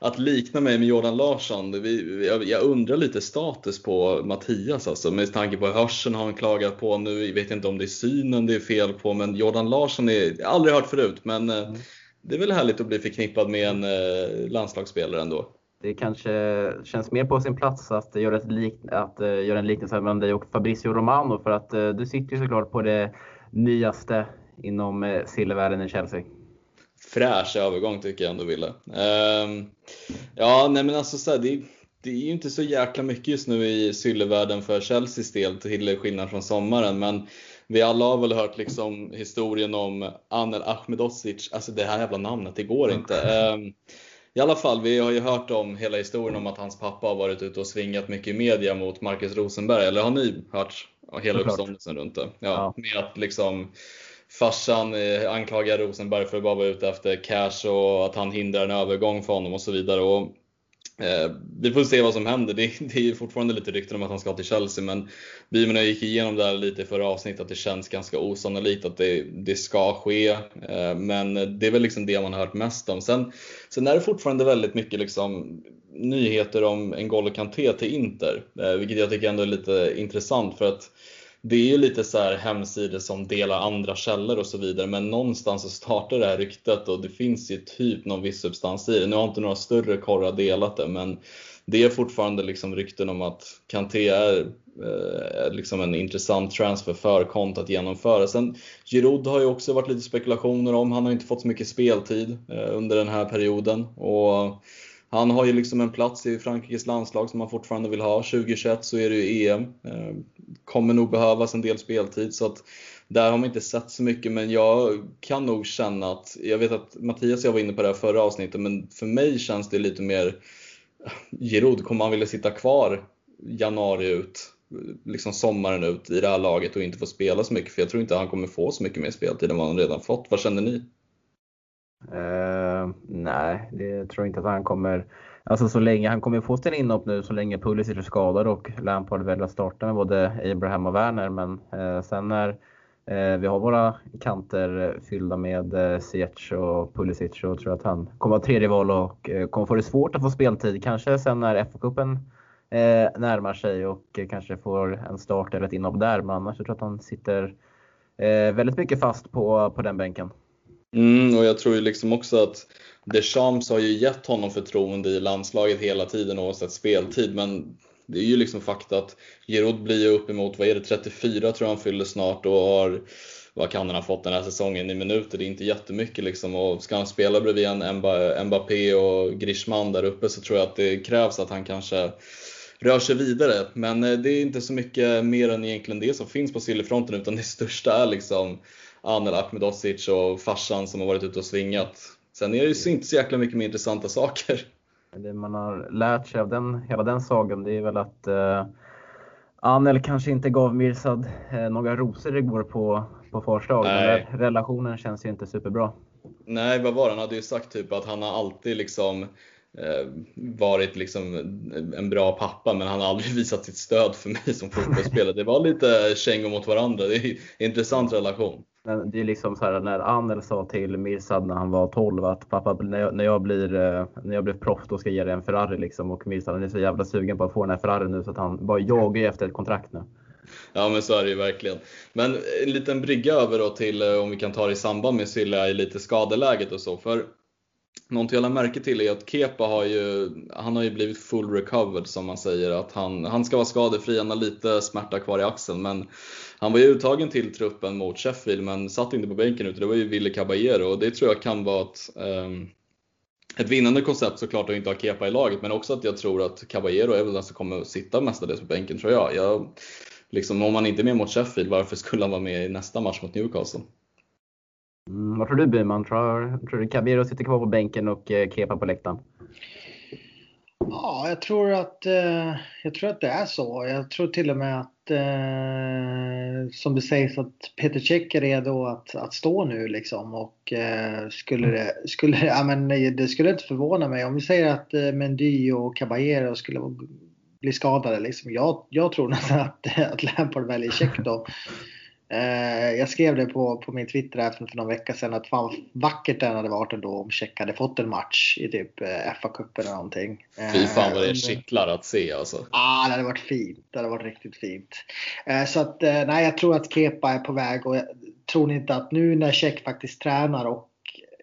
att likna mig med Jordan Larsson, vi, jag, jag, undrar lite status på Mattias alltså, med tanke på hörseln har han klagat på nu. Jag vet inte om det är synen det är fel på, men Jordan Larsson är, jag har aldrig hört förut, men eh, mm. det är väl härligt att bli förknippad med en eh, landslagsspelare ändå. Det kanske känns mer på sin plats att göra, ett lik, att, uh, göra en liknelse mellan dig och Fabrizio Romano för att uh, du sitter ju såklart på det nyaste inom uh, silvervärlden i Chelsea fräsch övergång tycker jag ändå Ville. Um, ja, nej men alltså så här, det, det, är ju inte så jäkla mycket just nu i sillevärlden för Chelseas del till skillnad från sommaren. Men vi alla har väl hört liksom historien om Anel Ahmedosic, alltså det här jävla namnet, det går inte. Um, i alla fall, vi har ju hört om hela historien om att hans pappa har varit ute och svingat mycket i media mot Marcus Rosenberg. Eller har ni hört hela uppståndelsen runt det? Ja, ja. Med att liksom farsan eh, anklagar Rosenberg för att bara vara ute efter cash och att han hindrar en övergång för honom och så vidare. Och, eh, vi får se vad som händer. Det, det är fortfarande lite rykten om att han ska till Chelsea men Byman gick igenom det här lite i förra avsnittet att det känns ganska osannolikt att det, det ska ske. Eh, men det är väl liksom det man har hört mest om. Sen, sen är det fortfarande väldigt mycket liksom nyheter om N'Golo Kanté till Inter, eh, vilket jag tycker ändå är lite intressant för att det är ju lite så här hemsidor som delar andra källor och så vidare men någonstans så startar det här ryktet och det finns ju typ någon viss substans i det. Nu har inte några större korrar delat det men det är fortfarande liksom rykten om att Kanté är eh, liksom en intressant transfer för Kont att genomföra. Sen Giroud har ju också varit lite spekulationer om, han har inte fått så mycket speltid eh, under den här perioden. Och han har ju liksom en plats i Frankrikes landslag som han fortfarande vill ha. 2021 så är det ju EM. Eh, kommer nog behövas en del speltid så att där har man inte sett så mycket men jag kan nog känna att, jag vet att Mattias och jag var inne på det här förra avsnittet men för mig känns det lite mer ah, Giroud, kommer han vilja sitta kvar januari ut, liksom sommaren ut i det här laget och inte få spela så mycket? För jag tror inte han kommer få så mycket mer speltid än vad han redan fått. Vad känner ni? Uh, nej, det tror jag inte att han kommer. Alltså så länge han kommer få sin inhopp nu så länge Pulisic är skadad och Lampard väljer att starta med både Abraham och Werner. Men uh, sen när uh, eh, vi har våra kanter fyllda med uh, Ziyech och Pulisic så tror jag att han kommer vara tredje val och kommer få det svårt att få speltid. Kanske sen när FA-cupen närmar sig och kanske får en start eller ett inhopp där. Men annars tror jag att han sitter väldigt mycket fast på, på den bänken. Mm, och jag tror ju liksom också att Deschamps har ju gett honom förtroende i landslaget hela tiden oavsett speltid. Men det är ju liksom fakta att Giroud blir ju uppemot, vad är det, 34 tror jag han fyller snart och har, vad kan han ha fått den här säsongen i minuter? Det är inte jättemycket liksom. Och ska han spela bredvid en Mbappé och Griezmann där uppe så tror jag att det krävs att han kanske rör sig vidare. Men eh, det är inte så mycket mer än egentligen det som finns på sillefronten utan det största är liksom Anel Ahmedosic och farsan som har varit ute och svingat. Sen är det ju inte så jäkla mycket mer intressanta saker. Det man har lärt sig av den, hela den sagan det är väl att eh, Anel kanske inte gav Mirsad eh, några rosor igår på, på första Relationen känns ju inte superbra. Nej, vad var det? Han hade ju sagt typ att han har alltid liksom eh, varit liksom en bra pappa men han har aldrig visat sitt stöd för mig som fotbollsspelare. Det var lite kängor mot varandra. Det är en intressant relation. Men det är liksom så här när Anel sa till Mirsad när han var 12 att pappa när jag, när jag, blir, eh, när jag blir proffs då ska jag ge dig en Ferrari liksom. Och Mirsad är så jävla sugen på att få den här Ferrari nu så att han bara jagar efter ett kontrakt nu. Ja men så är det ju verkligen. Men en liten brygga över då till eh, om vi kan ta det i samband med Silla i lite skadeläget och så. För Någonting jag lade märke till är att Kepa har ju, han har ju blivit full recovered som man säger. Att han, han ska vara skadefri, han har lite smärta kvar i axeln. Men han var ju uttagen till truppen mot Sheffield men satt inte på bänken utan det var ju Ville Caballero och det tror jag kan vara ett, um, ett vinnande koncept såklart att inte ha Kepa i laget men också att jag tror att Caballero är väl den som kommer att sitta mestadels på bänken tror jag. jag liksom, om han inte är med mot Sheffield, varför skulle han vara med i nästa match mot Newcastle? Mm, vad tror du Byman? Tror, tror du Caballero sitter kvar på bänken och eh, Kepa på läktaren? Ja, jag tror att, eh, jag tror att det är så. Jag tror till och med att, eh, som det sägs, att Peter Cech är redo att, att stå nu liksom. Och eh, skulle det, skulle, ja, men det skulle inte förvåna mig om vi säger att eh, Mendy och Caballero skulle bli skadade. Liksom. Jag, jag tror nästan att, att Lampard väljer Cech då. Eh, jag skrev det på, på min Twitter här för någon vecka sedan att fan vackert det hade varit ändå om Tjeck hade fått en match i typ eh, FA-cupen eller någonting. Fy fan vad det eh, kittlar att se alltså. Ja, ah, det hade varit fint. Det hade varit riktigt fint. Så att nej, jag tror att Kepa är på väg och jag tror inte att nu när Tjeck faktiskt tränar och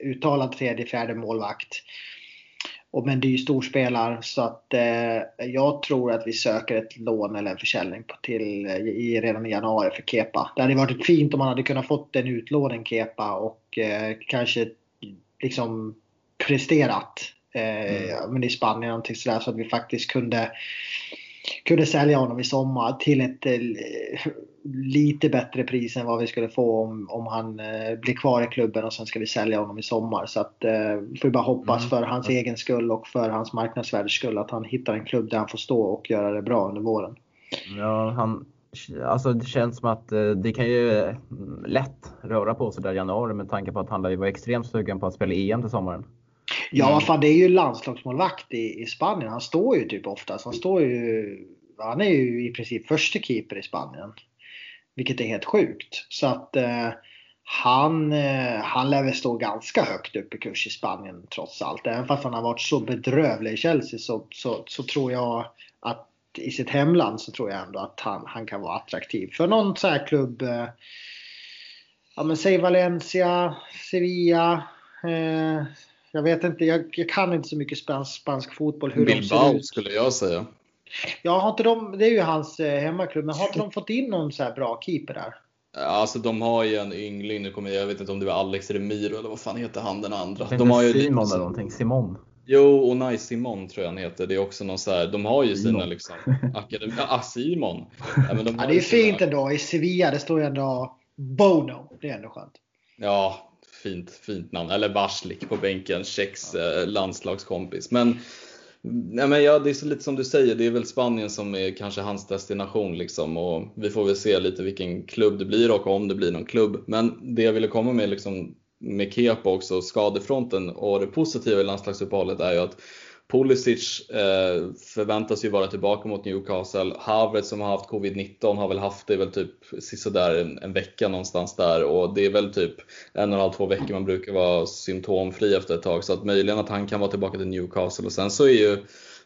uttalad tredje, fjärde målvakt och men det är ju storspelar så att eh, jag tror att vi söker ett lån eller en försäljning på, till eh, i, redan i januari för Kepa. Det hade varit fint om man hade kunnat fått en utlåning Kepa och eh, kanske liksom presterat eh, mm. men i Spanien någonting sådär så att vi faktiskt kunde kunde sälja honom i sommar till ett eh, lite bättre pris än vad vi skulle få om, om han eh, blir kvar i klubben och sen ska vi sälja honom i sommar. Så att eh, får vi bara hoppas mm. för hans mm. egen skull och för hans marknadsvärdes skull att han hittar en klubb där han får stå och göra det bra under våren. Ja, han, alltså det känns som att eh, det kan ju eh, lätt röra på sig där i januari med tanke på att han lär vara extremt sugen på att spela EM till sommaren. Ja, mm. fan det är ju landslagsmålvakt i, i Spanien. Han står ju typ oftast. Han står ju... Han är ju i princip första keeper i Spanien. Vilket är helt sjukt. Så att eh, han, eh, han lär väl stå ganska högt upp i kurs i Spanien trots allt. Även fast han har varit så bedrövlig i Chelsea så, så, så tror jag att i sitt hemland så tror jag ändå att han, han kan vara attraktiv. För någon sån här klubb, eh, ja men säg Valencia, Sevilla, eh, jag vet inte, jag, jag kan inte så mycket spansk, spansk fotboll. Hur Bilbao de ser ut. skulle jag säga. Ja, har inte de, det är ju hans eh, hemmaklubb, men har inte de fått in någon så här bra keeper där? Alltså de har ju en yngling, nu kommer jag, jag vet inte om det var Alex Remiro eller vad fan heter han den andra? De har ju Simon eller någonting, Simon. Jo, Onay Simon tror jag han heter. Det är också någon så här, de har ju sina liksom akademi, ja ah, Simon. Ja, men de ja, det är fint sina... ändå. I Sevilla, det står ju ändå Bono. Det är ändå skönt. Ja, fint, fint namn. Eller Varslik på bänken, Tjecks ja. Eh, landslagskompis. Men, nej men ja, det är så lite som du säger, det är väl Spanien som är kanske hans destination. Liksom, och vi får väl se lite vilken klubb det blir och om det blir någon klubb. Men det jag ville komma med liksom, med Kepa också, skadefronten och det positiva i landslagsuppehållet är ju att Pulisic eh, förväntas ju vara tillbaka mot Newcastle. Havertz som har haft covid-19 har väl haft det väl typ sådär en, en vecka någonstans där och det är väl typ en och en halv, två veckor man brukar vara symptomfri efter ett tag så att möjligen att han kan vara tillbaka till Newcastle och sen så är ju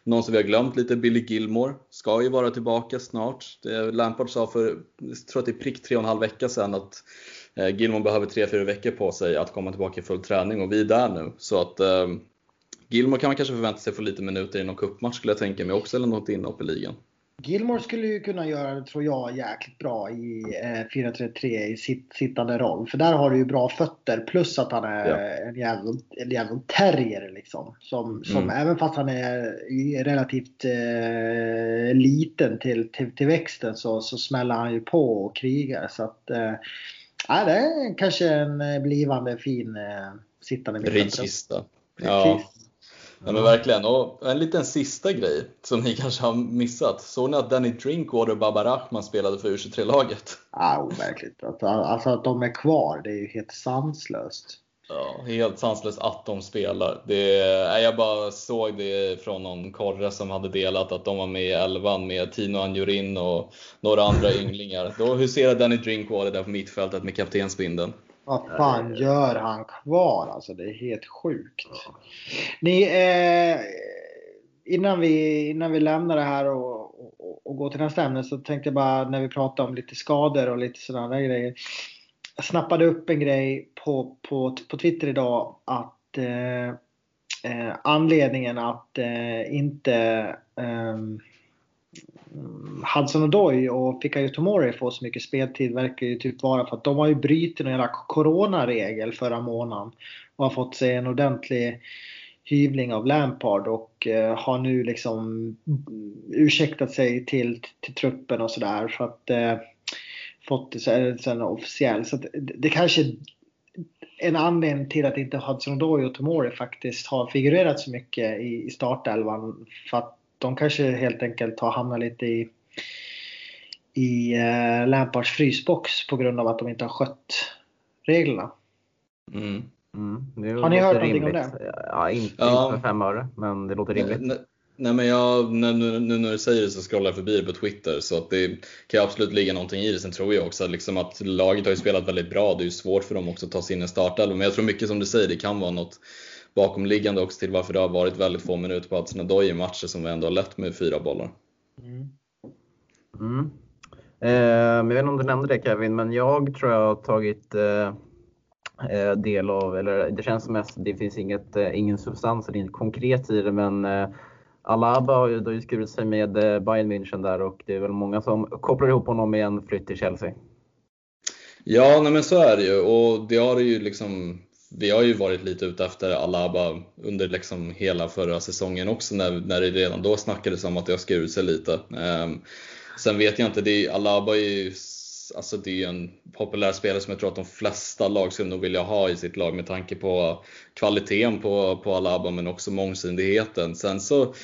någon som vi har glömt lite, Billy Gilmore, ska ju vara tillbaka snart. Det, Lampard sa för, jag tror att det är prick tre och en halv vecka sedan att eh, Gilmore behöver tre, fyra veckor på sig att komma tillbaka i full träning och vi är där nu. Så att eh, Gilmore kan man kanske förvänta sig få lite minuter i någon cupmatch skulle jag tänka mig också, eller något inhopp i ligan. Gilmore skulle ju kunna göra det, tror jag, jäkligt bra i eh, 4-3-3 i sitt, sittande roll. För där har du ju bra fötter plus att han är ja. en jävla, en terrier liksom. Som, som mm. även fast han är relativt eh, liten till, till, till växten så, så smäller han ju på och krigar. Så att, eh, det är kanske en blivande fin eh, sittande mittfältare. Regista. Ja. Ja men verkligen. Och en liten sista grej som ni kanske har missat. Såg ni att Danny Drinkwater och Baba Rahman spelade för U23-laget? Ja, overkligt. Alltså, alltså att de är kvar, det är ju helt sanslöst. Ja, helt sanslöst att de spelar. Det, jag bara såg det från någon korre som hade delat att de var med i elvan med Tino Anjorin och några andra ynglingar. Då huserar Danny Drinkwater där på mittfältet med kaptensbindeln. Vad fan gör han kvar? Alltså det är helt sjukt. Ni, eh, innan, vi, innan vi lämnar det här och, och, och går till nästa ämne så tänkte jag bara när vi pratar om lite skador och lite sådana grejer. Jag snappade upp en grej på, på, på Twitter idag att eh, eh, anledningen att eh, inte Hudson Odoi och Pikayo Tomori får så mycket speltid verkar ju typ vara för att de har ju brutit någon jävla coronaregel förra månaden och har fått sig en ordentlig hyvling av Lampard och eh, har nu liksom ursäktat sig till, till truppen och sådär för att eh, fått det sen officiellt. Så det, det kanske en anledning till att inte Hudson Odoi och Tomori faktiskt har figurerat så mycket i, i startelvan. För att de kanske helt enkelt har hamnat lite i, i eh, Lampards frysbox på grund av att de inte har skött reglerna. Mm. Mm. Har ni hört någonting om det? Ja, inte, ja. för fem öre, men det låter rimligt. Nej, nej men jag, nu, nu, när du säger det så scrollar jag förbi det på Twitter så att det kan absolut ligga någonting i det. Sen tror jag också liksom att laget har ju spelat väldigt bra. Det är ju svårt för dem också att ta sig in i startelva. Men jag tror mycket som du säger, det kan vara något bakomliggande också till varför det har varit väldigt få minuter på Hudson Odoi i matcher som vi ändå har lett med fyra bollar. Mm. Mm. Eh, jag vet inte om du nämnde det Kevin, men jag tror jag har tagit eh, eh del av, eller det känns som att det finns inget, eh, ingen substans eller inget konkret i det, men eh, Alaba har ju, ju skurit sig med eh, Bayern München där och det är väl många som kopplar ihop honom med en flytt till Chelsea. Ja, nej men så är det ju och det har det ju liksom vi har ju varit lite ute efter Alaba under liksom hela förra säsongen också när, när det redan då snackades om att det har skurit sig lite. Um, sen vet jag inte, det är, Alaba är ju alltså det är en populär spelare som jag tror att de flesta lag skulle nog vilja ha i sitt lag med tanke på kvaliteten på, på Alaba men också mångsidigheten. Sen så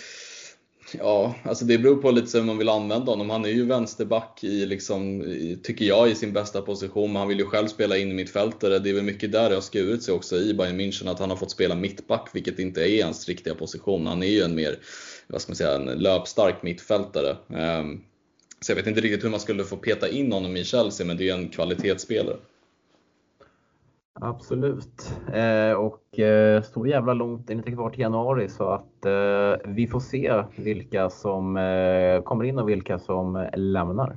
Ja, alltså det beror på lite hur man vill använda honom. Han är ju vänsterback i, liksom, tycker jag, i sin bästa position. Men han vill ju själv spela in i mittfältare. Det är väl mycket där det har skurit sig också i Bayern München, att han har fått spela mittback, vilket inte är hans riktiga position. Han är ju en mer, vad ska man säga, en löpstark mittfältare. Ehm, så jag vet inte riktigt hur man skulle få peta in honom i Chelsea, men det är ju en kvalitetsspelare. Absolut. Eh, och eh, så jävla långt är det inte kvar till januari så att eh, vi får se vilka som eh, kommer in och vilka som lämnar.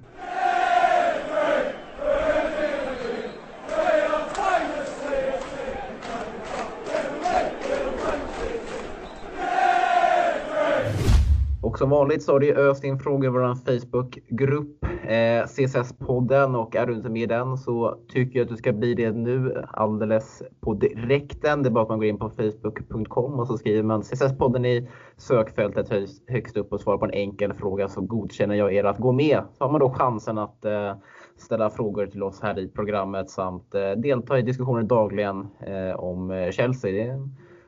Som vanligt så har det öst in frågor i vår Facebookgrupp eh, CSS-podden och är du inte med i den så tycker jag att du ska bli det nu alldeles på direkten. Det är bara att man går in på facebook.com och så skriver man CSS-podden i sökfältet högst upp och svarar på en enkel fråga så godkänner jag er att gå med. Så har man då chansen att eh, ställa frågor till oss här i programmet samt eh, delta i diskussioner dagligen eh, om eh, Chelsea.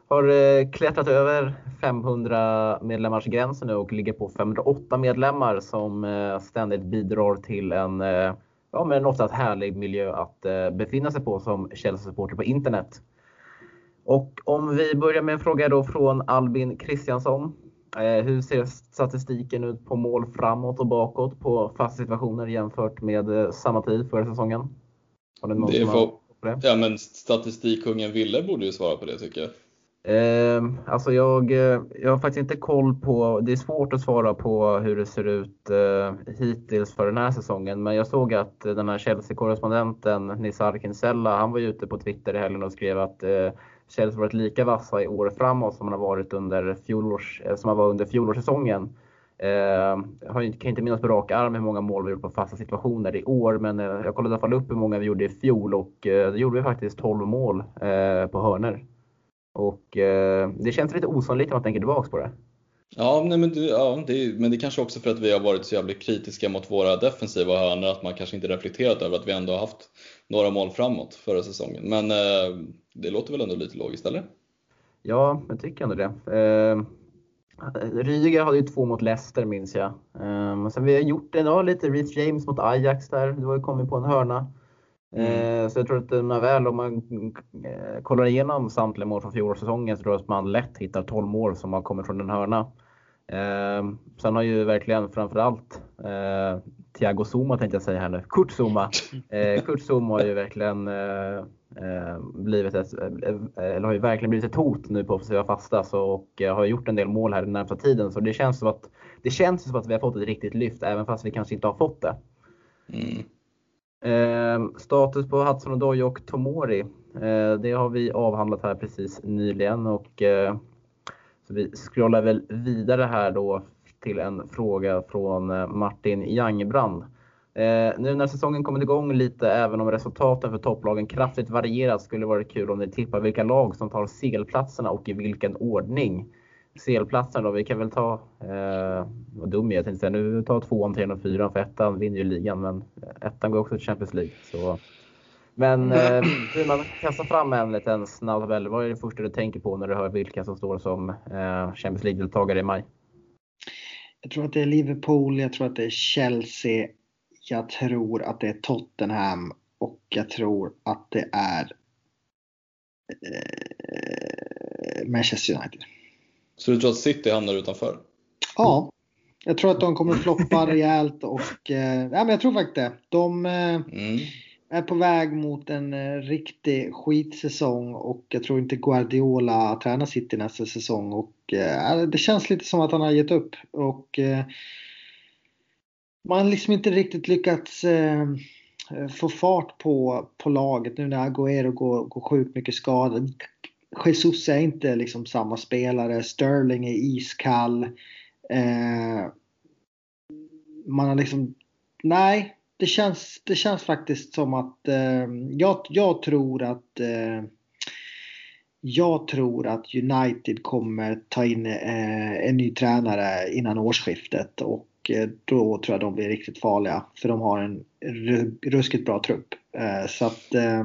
Har eh, klättrat över 500 medlemmars gränsen nu och ligger på 508 medlemmar som eh, ständigt bidrar till en, eh, ja, men oftast härlig miljö att befinna sig på som Chelsea-supporter på internet. Och om vi börjar med en fråga då från Albin Kristiansson. Hur ser statistiken ut på mål framåt och bakåt på fasta situationer jämfört med samma tid förra säsongen? Har det någon det får, det? Ja men statistikkungen Ville borde ju svara på det tycker jag. Eh, alltså jag, eh, jag har faktiskt inte koll på, det är svårt att svara på hur det ser ut eh, hittills för den här säsongen. Men jag såg att eh, den här Chelsea-korrespondenten Nisar Kinsella, han var ju ute på Twitter i helgen och skrev att eh, Chelsea varit lika vassa i år framåt som man har varit under fjolårs, eh, som man var under fjolårssäsongen. Eh, jag kan inte minnas på rak arm hur många mål vi gjort på fasta situationer i år, men eh, jag kollade i alla fall upp hur många vi gjorde i fjol och eh, då gjorde vi faktiskt 12 mål eh, på hörner. Och eh, det känns lite osannolikt när man tänker tillbaka på det. Ja, nej, men, ja det men det kanske också för att vi har varit så jävligt kritiska mot våra defensiva hörnor att man kanske inte reflekterat över att vi ändå har haft några mål framåt förra säsongen. Men eh, det låter väl ändå lite logiskt, eller? Ja, jag tycker ändå det. Eh, Rydiger hade ju två mot Leicester minns jag. Eh, sen vi har gjort det idag lite. Reece James mot Ajax där. Du har ju kommit på en hörna. Mm. Eh, så jag tror att när väl om man eh, kollar igenom samtliga mål från fjolårssäsongen så tror jag att man lätt hittar 12 mål som har kommit från en hörna. Eh, sen har ju verkligen framförallt eh, Thiago Zuma tänkte jag säga här nu, Kurt Zuma. Eh, Kurt Zuma har ju verkligen eh, eh blivit ett, eller har ju verkligen blivit ett hot nu på offensiva fasta så, och har gjort en del mål här den närmsta tiden. Så det känns som att det känns som att vi har fått ett riktigt lyft även fast vi kanske inte har fått det. Mm. Eh, status på Hudson Odoi och Tomori. Eh, det har vi avhandlat här precis nyligen och eh, så vi scrollar väl vidare här då till en fråga från eh, Martin Jangbrand. Eh, nu när säsongen kommit igång lite, även om resultaten för topplagen kraftigt varierat, skulle det vara kul om ni tippar vilka lag som tar segelplatserna och i vilken ordning. CL-platsen då, vi kan väl ta, eh, vad dum jag tänkte säga, nu tar tvåan, trean och fyran för ettan vinner ju ligan, men ettan går också till Champions League. Så. Men eh, man kastar fram en liten snabb tabell, vad är det första du tänker på när du hör vilka som står som eh, Champions League-deltagare i maj? Jag tror att det är Liverpool, jag tror att det är Chelsea, jag tror att det är Tottenham och jag tror att det är eh, Manchester United. Så du tror att City hamnar utanför? Ja, jag tror att de kommer floppa rejält och eh, ja, men jag tror faktiskt det. De eh, mm. är på väg mot en eh, riktig skitsäsong och jag tror inte Guardiola tränar City nästa säsong och eh, det känns lite som att han har gett upp och eh, man har liksom inte riktigt lyckats eh, få fart på, på laget nu när Agüero går, går sjukt mycket skadad. Jesus är inte liksom samma spelare. Sterling är iskall. Eh, man har liksom... Nej, det känns, det känns faktiskt som att eh, jag, jag tror att eh, jag tror att United kommer ta in eh, en ny tränare innan årsskiftet och eh, då tror jag de blir riktigt farliga för de har en ruskigt bra trupp. Eh, så att, eh,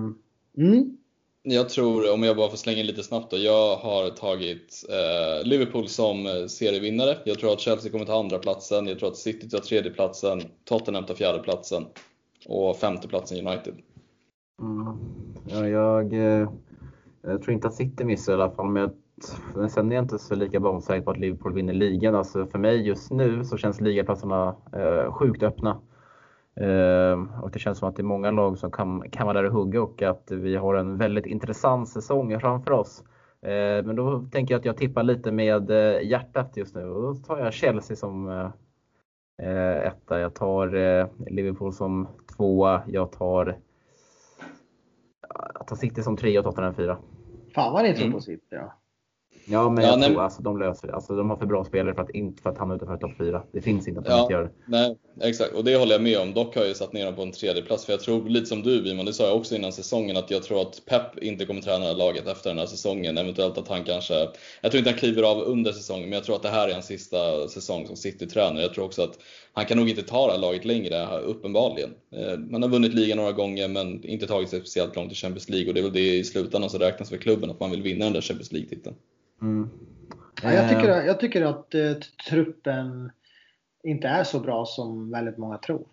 mm, jag tror, om jag bara får slänga in lite snabbt då. Jag har tagit eh, Liverpool som eh, serievinnare. Jag tror att Chelsea kommer ta andra platsen. Jag tror att City tar tredje platsen. Tottenham tar fjärde platsen och femte platsen United. Mm. Ja, jag, eh, jag tror inte att City missar i alla fall, men, men sen är jag inte så lika bombsäker på att Liverpool vinner ligan. Alltså för mig just nu så känns ligaplatserna eh, sjukt öppna. Ehm, och det känns som att det är många lag som kan, kan vara där och hugga och att vi har en väldigt intressant säsong framför oss. Ehm, men då tänker jag att jag tippar lite med eh, hjärtat just nu och då tar jag Chelsea som eh, eh, etta. Jag tar Liverpool som tvåa. Jag tar, jag tar City som trea och Tottenham fyra. Fan vad ni tror på City ja. Ja, men jag tror alltså de löser det. Alltså, de har för bra spelare för att, inte, för att hamna utanför topp 4. Det finns inte att de ja, inte gör det. Nej, exakt, och det håller jag med om. Dock har jag satt ner dem på en tredje plats för jag tror, lite som du Wiman, det sa jag också innan säsongen, att jag tror att Pep inte kommer träna laget efter den här säsongen. Eventuellt att han kanske, jag tror inte han kliver av under säsongen, men jag tror att det här är hans sista säsong som City-tränare. Jag tror också att han kan nog inte ta det här laget längre, uppenbarligen. Eh, man har vunnit ligan några gånger men inte tagit sig speciellt långt i Champions League och det är väl det i slutändan som räknas för klubben, att man vill vinna den där Champions League-titeln. Mm. Ja, jag, tycker, eh. jag tycker att eh, truppen inte är så bra som väldigt många tror.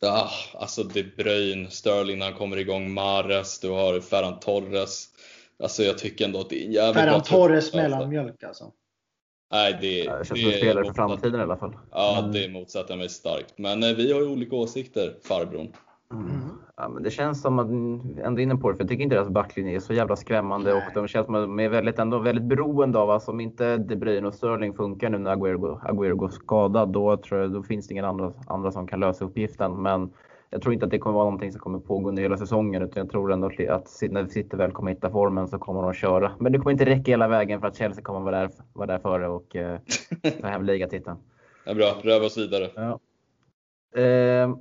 Ja, alltså De Bruyne, Sterling när han kommer igång, Mares, du har Ferran Torres. Alltså jag tycker ändå att det är jävligt Ferran Torres mellanmjölk alltså. Nej, det, ja, det känns som en spelare för framtiden i alla fall. Ja, mm. det motsätter jag mig starkt. Men eh, vi har ju olika åsikter, farbrorn. Mm. Ja, men det känns som att, ändå inne på det, för jag tycker inte deras backlinje är så jävla skrämmande Nej. och de känns som att de är väldigt, ändå väldigt beroende av, alltså om inte De Bruyne och Sterling funkar nu när Aguero, Aguero går skadad, då, tror jag, då finns det ingen andra, andra som kan lösa uppgiften. Men jag tror inte att det kommer vara någonting som kommer pågå under hela säsongen, utan jag tror ändå att när City väl kommer hitta formen så kommer de att köra. Men det kommer inte räcka hela vägen för att Chelsea kommer vara där, vara där före och eh, ta hem ligatiteln. Ja, bra, röv oss vidare. Ja. Eh,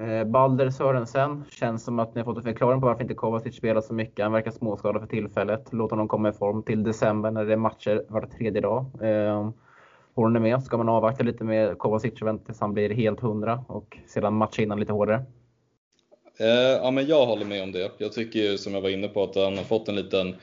Eh, Balder Sörensen, känns som att ni har fått en förklaring på varför inte Kovacic spelar så mycket. Han verkar småskadad för tillfället. Låt honom komma i form till december när det är matcher var tredje dag. Eh, håller ni med? Ska man avvakta lite med Kovacic och vänta tills han blir helt hundra och sedan matcha innan lite hårdare? Eh, ja, men jag håller med om det. Jag tycker ju, som jag var inne på att han har fått en liten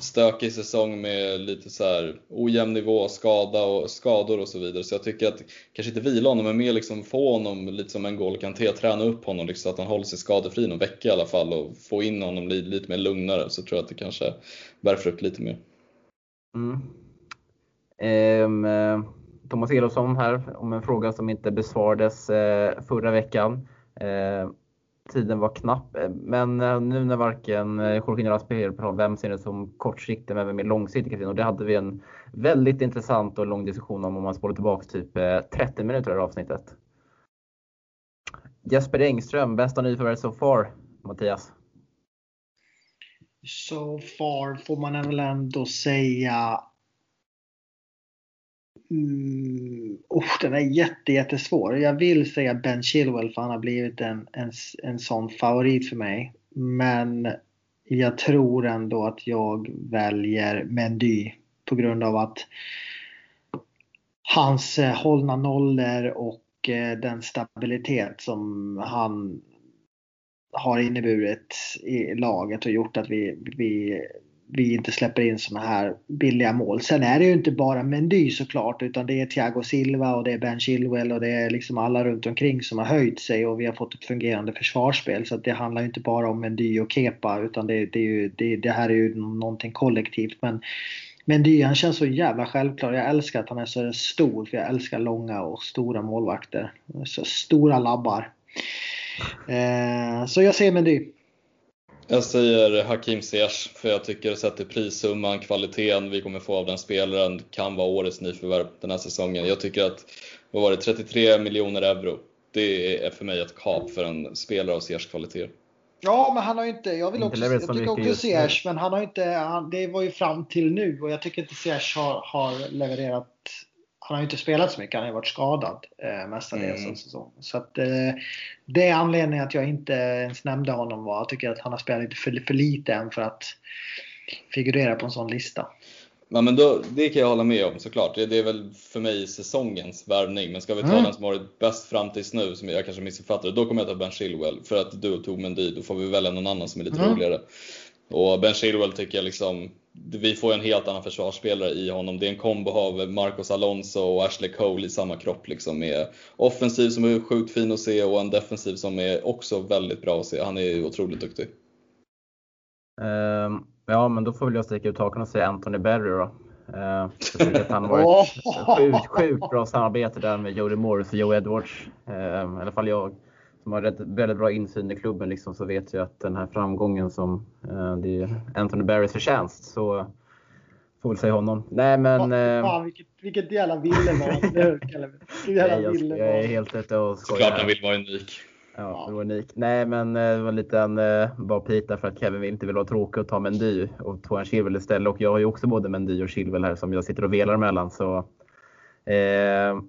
stökig säsong med lite så här ojämn nivå, skada och skador och så vidare. Så jag tycker att kanske inte vila honom, men mer liksom få honom lite som en N'Golo Kanté, träna upp honom liksom, så att han håller sig skadefri någon vecka i alla fall och få in honom lite, lite mer lugnare så tror jag att det kanske bär frukt lite mer. Mm. Ehm, eh, um, Thomas Elofsson här om en fråga som inte besvarades uh, förra veckan. Uh, tiden var knapp. Men eh, nu när varken eh, Jorge Rasper pratar vem ser det som kortsiktig men vem är långsiktig och det hade vi en väldigt intressant och lång diskussion om om man spolar tillbaka typ eh, 30 minuter i avsnittet. Jesper Engström, bästa nyförvärv so far, Mattias? So far får man väl ändå säga Mm, oh, den är jätte, jättesvår. Jag vill säga Ben Chilwell för han har blivit en, en, en sån favorit för mig. Men jag tror ändå att jag väljer Mendy på grund av att hans eh, hållna nollor och eh, den stabilitet som han har inneburit i laget och gjort att vi, vi vi inte släpper in såna här billiga mål. Sen är det ju inte bara Mendy såklart utan det är Thiago Silva och det är Ben Chilwell och det är liksom alla runt omkring som har höjt sig och vi har fått ett fungerande försvarsspel. Så det handlar ju inte bara om Mendy och Kepa utan det, det, är ju, det, det här är ju någonting kollektivt. Men Mendy han känns så jävla självklar. Jag älskar att han är så stor för jag älskar långa och stora målvakter. Så stora labbar. Eh, så jag ser Mendy. Jag säger Hakim Ziyech för jag tycker sett till prissumman, kvaliteten vi kommer få av den spelaren kan vara årets nyförvärv den här säsongen. Jag tycker att, vad var det, 33 miljoner euro. Det är för mig ett kap för en spelare av Ziyechs kvalitet. Ja, men han har inte, jag vill också, jag tycker också Ziyech, men han har inte, han, det var ju fram till nu och jag tycker inte Ziyech har, har levererat han har ju inte spelat så mycket, han har ju varit skadad eh, mestadels mm. säsong. Så att, eh, det är anledningen att jag inte ens nämnde honom. Var. Jag tycker att han har spelat lite för, för lite än för att figurera på en sån lista. Ja, men då, det kan jag hålla med om såklart. Det, det är väl för mig säsongens värvning. Men ska vi ta mm. den som har varit bäst fram tills nu, som jag kanske missuppfattade, då kommer jag ta Ben Chilwell. För att du tog Mendy, då får vi välja någon annan som är lite mm. roligare. Och Ben Chilwell tycker jag liksom, vi får en helt annan försvarsspelare i honom. Det är en kombo av Marcos Alonso och Ashley Cole i samma kropp. Liksom, med offensiv som är sjukt fin att se och en defensiv som är också väldigt bra att se. Han är otroligt duktig. Um, ja, men då får väl jag sticka ut hakan och säga Anthony Berry då. Uh, att han har varit sjukt, sjukt bra samarbete där med Jody Morris och Joe Edwards. Uh, I alla fall jag som har rätt, väldigt bra insyn i klubben liksom, så vet jag att den här framgången som eh, det är Anthony Barrys förtjänst. Så får väl säga honom. Nej men... Eh, fan, vilket, vilket jävla villemål. Nej, jag, jag är helt ute och skojar. Såklart han vill vara unik. Ja, det var unik. Nej men eh, det var lite en eh, bara pita för att Kevin inte vill vara tråkig och ta Mendy och tog en Chilwell istället. Och jag har ju också både Mendy och Chilwell här som jag sitter och velar mellan. Så, eh,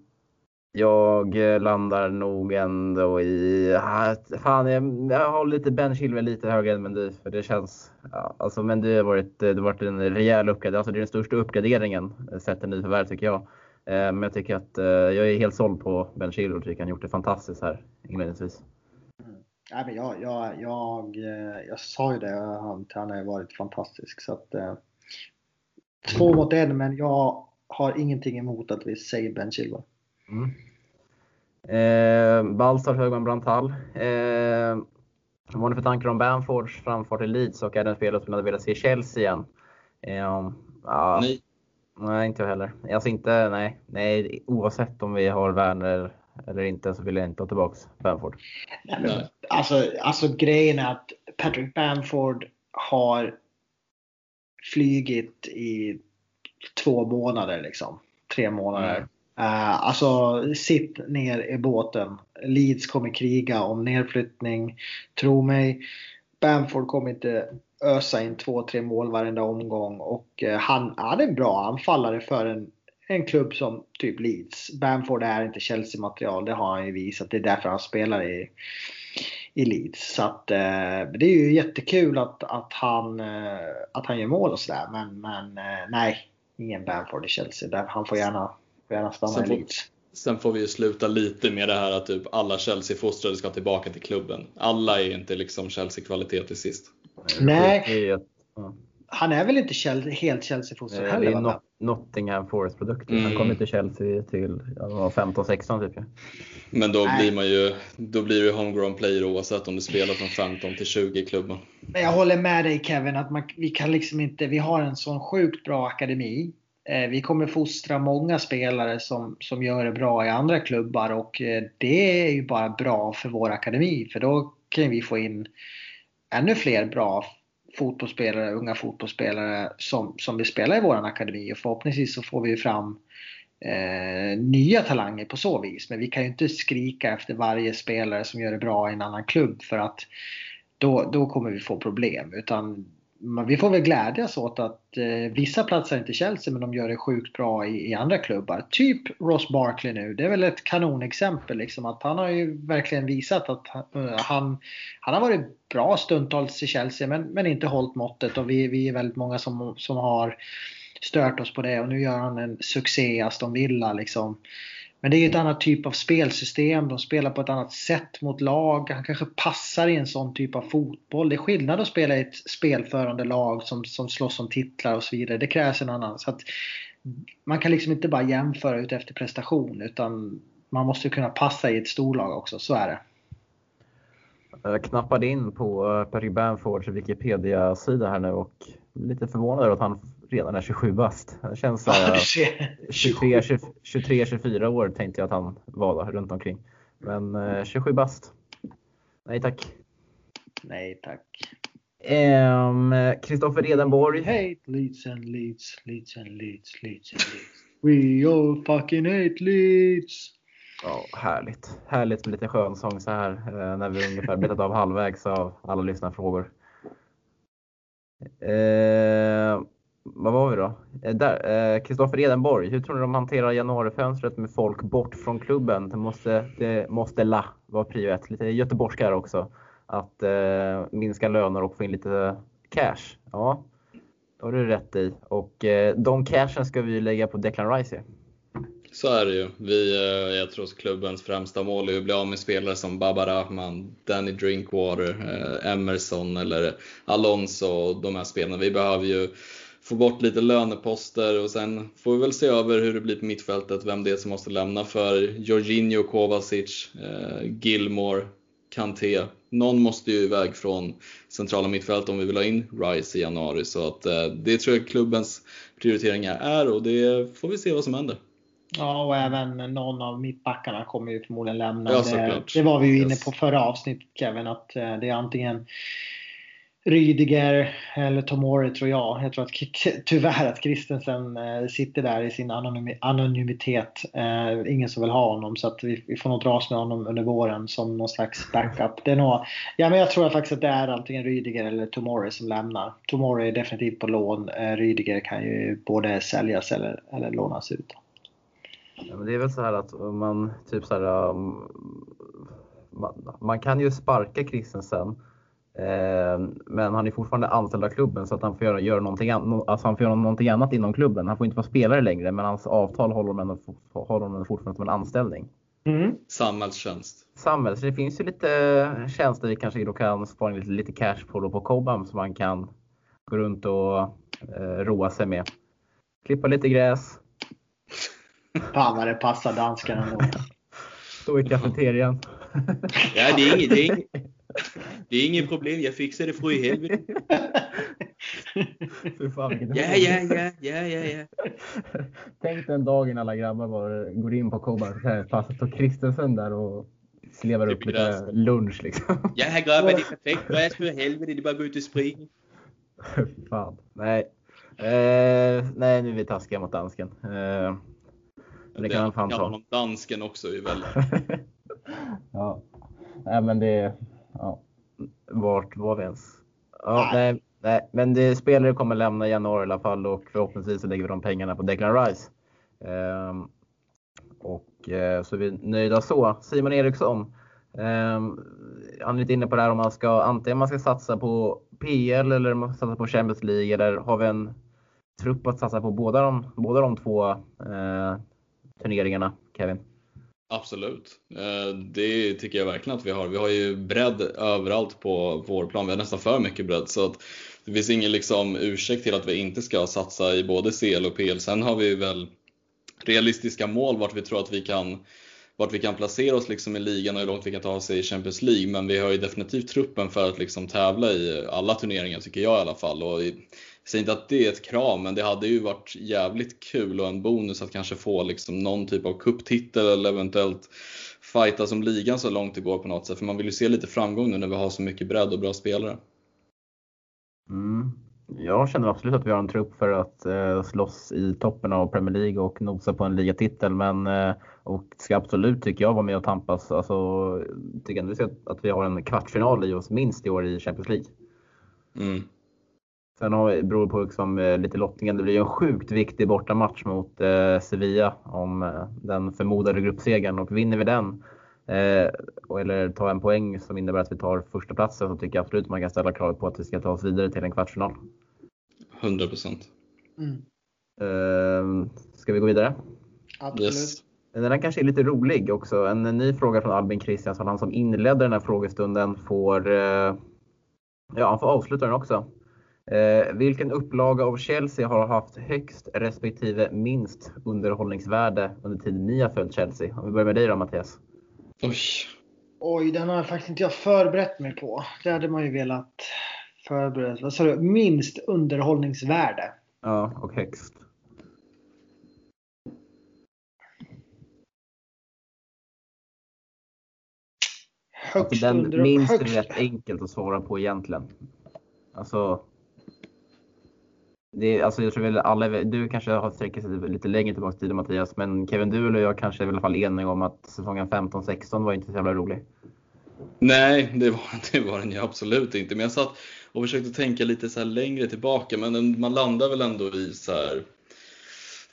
jag eh, landar nog ändå i... Ah, fan, jag, jag har lite Ben Chilwell lite högre än Mendy. För det känns... Ja, alltså Mendy har varit, eh, det har varit en rejäl uppgradering. Alltså det är den största uppgraderingen eh, sett till nyförvärv tycker jag. Eh, men jag tycker att eh, jag är helt såld på Ben Chilwell och tycker han gjort det fantastiskt här inledningsvis. Mm. Nej, men jag, jag, jag, jag sa ju det, han, han har varit fantastisk. Så att, eh, två mot en, men jag har ingenting emot att vi säger Ben Chilwell. Mm. Eh, Balsar Högman Brandtall. Eh, vad har ni för tankar om Bamfords framfart i Leeds och är det en spelare som hade velat se i Chelsea igen? Eh, ja, nej. Nej, inte jag heller. Alltså inte, nej. nej. Oavsett om vi har Werner eller inte så vill jag inte ha tillbaka Bamford. Nej, men, alltså, alltså grejen är att Patrick Bamford har flygit i två månader liksom. Tre månader. Mm. Uh, alltså sitt ner i båten. Leeds kommer kriga om nedflyttning. Tro mig, Bamford kommer inte ösa in två, tre mål varenda omgång och uh, han, är en bra anfallare för en, en klubb som typ Leeds. Bamford är inte Chelsea-material, det har han ju visat. Det är därför han spelar i, i Leeds. Så att, uh, det är ju jättekul att, att, han, att han gör mål och sådär men, men nej, ingen Bamford i Chelsea. Han får gärna gärna stanna sen i Leeds. Sen får vi ju sluta lite med det här att typ alla Chelsea-fostrade ska tillbaka till klubben. Alla är inte liksom Chelsea-kvalitet till sist. Nej. han är väl inte Chelsea, helt Chelsea-fostrad heller? Det är? Not- Nottingham Forest-produkter. Mm. Han kom till Chelsea till ja, 15-16 typ. Men då Nej. blir man ju, då blir du homegrown player oavsett om du spelar från 15 till 20 i klubben. Men jag håller med dig Kevin att man, vi kan liksom inte, vi har en sån sjukt bra akademi. Eh, vi kommer fostra många spelare som, som gör det bra i andra klubbar och eh, det är ju bara bra för vår akademi för då kan vi få in ännu fler bra fotbollsspelare, unga fotbollsspelare som, som vill spela i vår akademi och förhoppningsvis så får vi fram eh, nya talanger på så vis. Men vi kan ju inte skrika efter varje spelare som gör det bra i en annan klubb för att då, då kommer vi få problem. Utan vi får väl glädjas åt att eh, vissa platsar inte i Chelsea men de gör det sjukt bra i, i andra klubbar. Typ Ross Barkley nu. Det är väl ett kanonexempel. Liksom, att han har ju verkligen visat att uh, han, han har varit bra stundtals i Chelsea men, men inte hållit måttet. Och vi, vi är väldigt många som, som har stört oss på det. Och nu gör han en succé i Aston Villa. Liksom. Men det är ju ett annat typ av spelsystem. De spelar på ett annat sätt mot lag. Han kanske passar i en sån typ av fotboll. Det är skillnad att spela i ett spelförande lag som, som slåss om titlar och så vidare. Det krävs en annan. Så att man kan liksom inte bara jämföra ut efter prestation utan man måste kunna passa i ett storlag också. Så är det. Jag knappade in på eh, Perry Patrick Bamfords Wikipedia-sida här nu och lite förvånad över att han redan är 27 bast. Det känns så Ja, här, du ser. 23-24 år tänkte jag att han var där runt omkring. Men eh, 27 bast. Nej tack. Nej tack. Ehm, Kristoffer Edenborg. Hate Leeds and Leeds, Leeds and Leeds, Leeds and Leeds. We all fucking hate Leeds. Ja, härligt. Härligt med lite skönsång så här eh, när vi ungefär betat av halvvägs av alla lyssnarfrågor. Eh, vad var vi då? Eh, Kristoffer eh, Kristoffer Edenborg. Hur tror ni de hanterar januarifönstret med folk bort från klubben? Det måste, det måste la vara prio ett. Lite göteborgska här också. Att eh, minska löner och få in lite cash. Ja, det har du rätt i. Och eh, de cashen ska vi lägga på Declan Rice. Så är det ju. Vi, eh, jag tror att klubbens främsta mål är att bli av med spelare som Baba Rahman, Danny Drinkwater, eh, Emerson eller Alonso och de här spelarna. Vi behöver ju få bort lite löneposter och sen får vi väl se över hur det blir på mittfältet, vem det är som måste lämna för Jorginho, Kovacic, eh, Gilmore, Kanté. Någon måste ju iväg från centrala mittfält om vi vill ha in Rice i januari. Så att, eh, det tror jag klubbens prioriteringar är och det får vi se vad som händer. Ja, och även någon av mittbackarna kommer ju förmodligen lämna. Ja, det, det var vi ju inne på förra avsnittet Kevin, att eh, det är antingen Rydiger eller Tomori tror jag. Jag tror att tyvärr att Christensen eh, sitter där i sin anonymitet. Eh, ingen som vill ha honom så att vi, vi får nog dras med honom under våren som någon slags backup. Det är nog, ja, men jag tror faktiskt att det är antingen Rydiger eller Tomori som lämnar. Tomori är definitivt på lån. Eh, Rydiger kan ju både säljas eller, eller lånas ut. Ja, men det är väl så här att man typ så här, um, man, man kan ju sparka Christensen. Eh, men han är fortfarande anställd av klubben så att han får göra, göra, någonting, an, alltså han får göra någonting annat inom klubben. Han får inte vara spelare längre men hans avtal håller honom, håller honom fortfarande som en anställning. Mm. Samhällstjänst. Samhället, så det finns ju lite tjänster vi kanske då kan spara lite, lite cash på då på Cobham som man kan gå runt och eh, roa sig med. Klippa lite gräs, Fan vad det passar danskarna stå i kafeterian. Ja, det är inget, det är inget, det är inget problem. Jag fixar det för i helvete. Ja, ja, ja, ja, ja, ja. Tänk den dagen alla grabbar bara går in på Cobham så här passet och Kristensen där och slevar upp lite lunch liksom. Ja, här grabbar, det är perfekt gräs för helvete. Det är bara att gå ut och springa. Fan. Nej. Eh, nej, nu är vi taskiga mot dansken. Eh, det kan han fan ta. dansken också är väldigt... ja. Nej, men det... Ja. Vart var vi ens? Ja, Nej. nej, nej, men det, spelare kommer lämna i januari i alla fall och förhoppningsvis så lägger vi de pengarna på Declan Rice. Ehm, och eh, så är vi nöjda så. Simon Eriksson. Um, han är lite inne på det här om man ska antingen man ska satsa på PL eller man ska satsa på Champions League eller har vi en trupp att satsa på båda de, båda de två eh, turneringarna, Kevin? Absolut. Eh, det tycker jag verkligen att vi har. Vi har ju bredd överallt på vår plan. Vi har nästan för mycket bredd. Så att det finns ingen liksom ursäkt till att vi inte ska satsa i både CL och PL. Sen har vi väl realistiska mål vart vi tror att vi kan vart vi kan placera oss liksom i ligan och hur långt vi kan ta oss i Champions League. Men vi har ju definitivt truppen för att liksom tävla i alla turneringar tycker jag i alla fall. Och jag säger inte att det är ett krav, men det hade ju varit jävligt kul och en bonus att kanske få liksom någon typ av kupptitel eller eventuellt fighta som ligan så långt det går på något sätt. För man vill ju se lite framgång nu när vi har så mycket bredd och bra spelare. Mm. Jag känner absolut att vi har en trupp för att eh, slåss i toppen av Premier League och nosa på en ligatitel. Men, eh, och ska absolut, tycker jag, vara med och tampas. Alltså, tycker ändå att vi har en kvartsfinal i oss minst i år i Champions League. Mm. Sen har, beror det på liksom, eh, lite lottningen. Det blir ju en sjukt viktig bortamatch mot eh, Sevilla om eh, den förmodade gruppsegern och vinner vi den eh, eller tar en poäng som innebär att vi tar första platsen så tycker jag absolut man kan ställa krav på att vi ska ta oss vidare till en kvartsfinal. 100 procent. Mm. Eh, ska vi gå vidare? Absolut. Yes. Den här kanske är lite rolig också. En ny fråga från Albin Kristiansson. Han som inledde den här frågestunden får, eh, ja, han får avsluta den också. Eh, vilken upplaga av Chelsea har haft högst respektive minst underhållningsvärde under tiden ni har följt Chelsea? Om vi börjar med dig då Mattias. Oj. Oj, den har faktiskt inte jag förberett mig på. Det hade man ju velat förbereda. Vad sa du? Minst underhållningsvärde. Ja, och högst. Högst Alltså den under... minst är högst, rätt enkelt att svara på egentligen. Alltså. Det alltså jag tror väl alla, du kanske har sträckt sig lite längre tillbaka i tiden Mattias, men Kevin du och jag kanske är i alla fall eniga om att säsongen 15-16 var inte så jävla rolig. Nej, det var, det var den ju absolut inte. Men jag satt och försökte tänka lite så här längre tillbaka, men man landar väl ändå i så här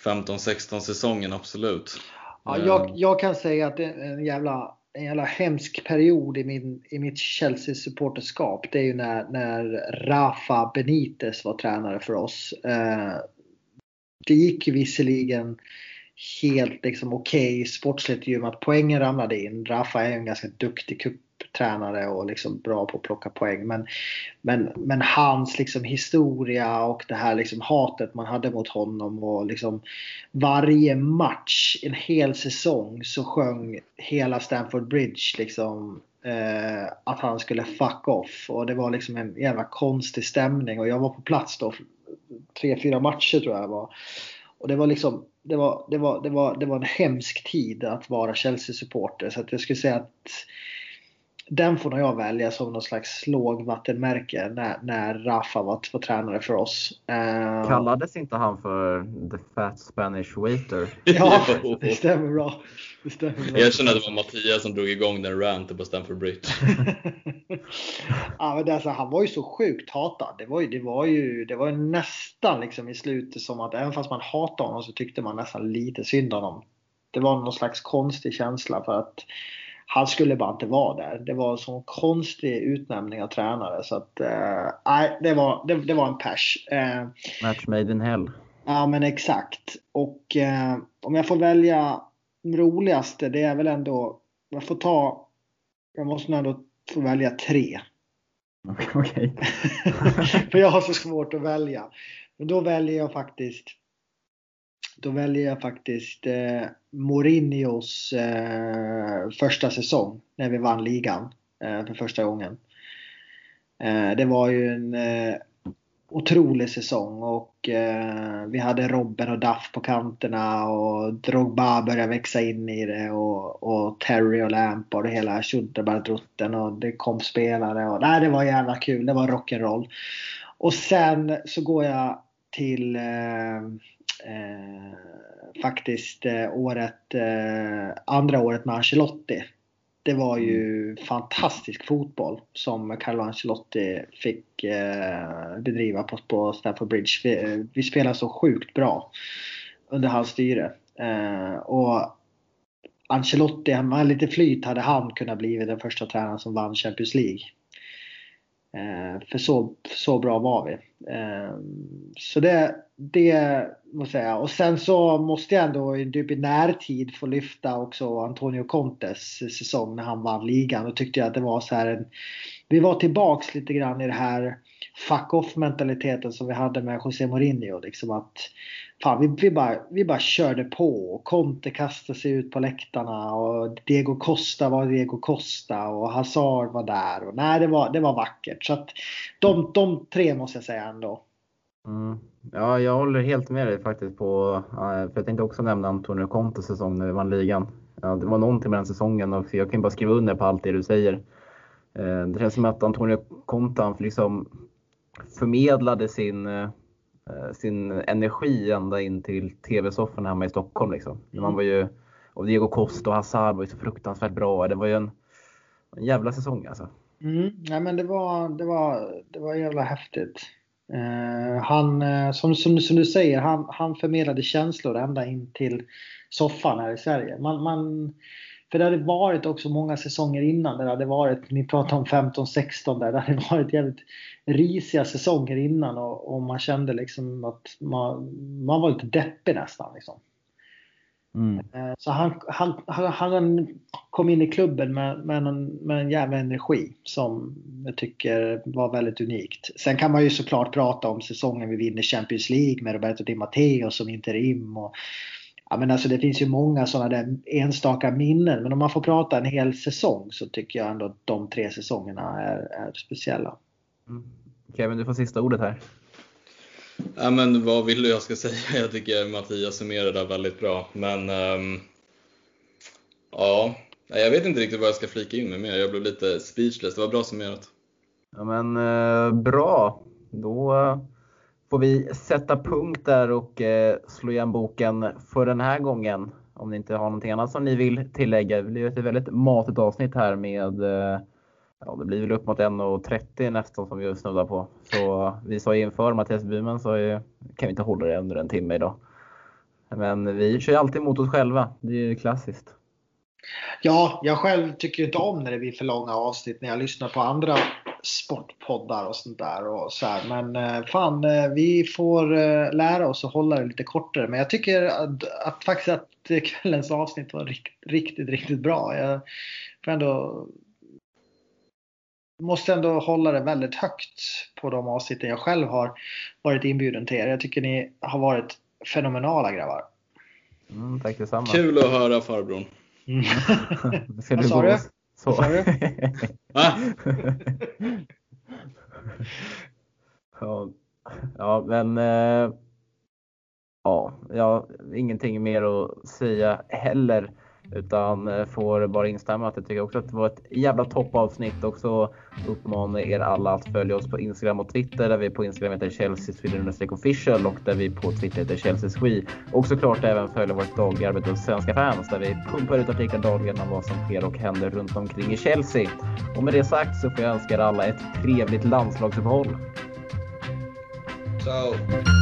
15-16 säsongen, absolut. Ja, jag, jag kan säga att det är en jävla, en jävla hemsk period i, min, i mitt Chelsea-supporterskap. Det är ju när, när Rafa Benitez var tränare för oss. Eh, det gick ju visserligen helt liksom okej okay, sportsligt i och med att poängen ramlade in. Rafa är ju en ganska duktig Tränare och liksom bra på att plocka poäng. Men, men, men hans liksom historia och det här liksom hatet man hade mot honom och liksom varje match, en hel säsong så sjöng hela Stamford Bridge liksom eh, att han skulle fuck off. Och det var liksom en jävla konstig stämning och jag var på plats då. Tre, fyra matcher tror jag det var. Och det var liksom det var, det, var, det, var, det var en hemsk tid att vara Chelsea-supporter. Så att jag skulle säga att den får nog jag välja som någon slags lågvattenmärke när, när Rafa var, var tränare för oss. Uh, Kallades inte han för the fat Spanish waiter? ja, det stämmer bra. Det stämmer bra. Jag känner att det var Mattias som drog igång den ranten på Stamford Bridge. ja, men det, alltså, han var ju så sjukt hatad. Det var ju, det var ju, det var ju nästan liksom i slutet som att även fast man hatade honom så tyckte man nästan lite synd om honom. Det var någon slags konstig känsla för att han skulle bara inte vara där. Det var en sån konstig utnämning av tränare så att nej, eh, det, var, det, det, var en pers. Eh, Match made in hell. Ja men exakt. Och eh, om jag får välja roligaste det är väl ändå, jag får ta, jag måste ändå få välja tre. Okej. För jag har så svårt att välja. Men då väljer jag faktiskt då väljer jag faktiskt eh, Mourinhos eh, första säsong när vi vann ligan eh, för första gången. Eh, det var ju en eh, otrolig säsong och eh, vi hade Robben och Duff på kanterna och Drogba började växa in i det och, och Terry och Lampard och hela tjoddebaddrutten och det kom spelare och nej, det var jävla kul. Det var rock'n'roll. Och sen så går jag till eh, faktiskt eh, året, eh, andra året med Ancelotti. Det var ju mm. fantastisk fotboll som Carlo Ancelotti fick eh, bedriva på, på Stamford Bridge. Vi, vi spelade så sjukt bra under hans styre. Eh, och Ancelotti, var lite flyt, hade han kunnat bli den första tränaren som vann Champions League. Eh, för så, så bra var vi. Eh, så det, det måste jag säga. Och sen så måste jag ändå typ i närtid få lyfta också Antonio Contes säsong när han vann ligan. Då tyckte jag att det var så här en, vi var tillbaks lite grann i det här fuck off mentaliteten som vi hade med José Mourinho. Liksom att, fan, vi, vi, bara, vi bara körde på. Och Conte kastade sig ut på läktarna och Diego Costa var Diego Costa och Hazard var där. Och, nej, det var, det var vackert. Så att de, de tre måste jag säga ändå. Mm. Ja, jag håller helt med dig faktiskt på, för jag tänkte också nämna Antonio Contes säsong när vi vann ligan. Ja, det var någonting med den säsongen och jag kan bara skriva under på allt det du säger. Eh, det känns som att Antonio Conte liksom förmedlade sin, eh, sin energi ända in till TV-soffan hemma i Stockholm. Liksom. Man var ju, och Diego Costa och Hazard var ju så fruktansvärt bra. Det var ju en, en jävla säsong alltså. Mm. Ja, men det var, det var, det var jävla häftigt. Uh, han, uh, som, som, som, du säger, han, han förmedlade känslor ända in till soffan här i Sverige. Man, man, för det hade varit också många säsonger innan. Det hade varit, ni pratade om 15-16 där. Det hade varit jävligt risiga säsonger innan och, och man kände liksom att man, man var lite deppig nästan. Liksom. Mm. Eh, så han, han, han, kom in i klubben med, med, en, med en jävla energi som jag tycker var väldigt unikt. Sen kan man ju såklart prata om säsongen vi vinner Champions League med Roberto Di Matteo som interim. Och, ja, men alltså det finns ju många sådana där enstaka minnen. Men om man får prata en hel säsong så tycker jag ändå att de tre säsongerna är, är speciella. Mm. Kevin, du får sista ordet här. Ja, men vad vill du jag ska säga? Jag tycker Mattias summerar det väldigt bra. Men um, ja, jag vet inte riktigt vad jag ska flika in med mer. Jag blev lite speechless. Det var bra summerat. Ja, men uh, bra. Då uh, får vi sätta punkt där och eh, slå igen boken för den här gången. Om ni inte har någonting annat som ni vill tillägga. Det blir ett väldigt matigt avsnitt här med eh, Ja, det blir väl upp mot 1.30 nästan som vi snuddar på. Så vi sa inför Mattias Byman så kan vi inte hålla det under en timme idag. Men vi kör ju alltid mot oss själva. Det är ju klassiskt. Ja, jag själv tycker inte om när det blir för långa avsnitt när jag lyssnar på andra sportpoddar och sånt där. Och så här. Men eh, fan, eh, vi får eh, lära oss att hålla det lite kortare. Men jag tycker att, att faktiskt att kvällens avsnitt var riktigt, riktigt, riktigt bra. Jag får ändå måste ändå hålla det väldigt högt på de avsnitten jag själv har varit inbjuden till er. Jag tycker ni har varit fenomenala grabbar. Mm, tack detsamma. Kul att höra farbrorn. Mm. Vad sa du? Så. Vad sa du? ja, ja, men eh, ja, jag har ingenting mer att säga heller. Utan eh, får bara instämma att jag tycker också att det var ett jävla toppavsnitt och så uppmanar er alla att följa oss på Instagram och Twitter där vi på Instagram heter Chelsea Sweden official och där vi på Twitter heter Chelsea Swe. Och såklart även följa vårt dagliga arbete hos Svenska fans där vi pumpar ut artiklar dagligen om vad som sker och händer runt omkring i Chelsea. Och med det sagt så får jag önska er alla ett trevligt landslagsuppehåll. Ciao!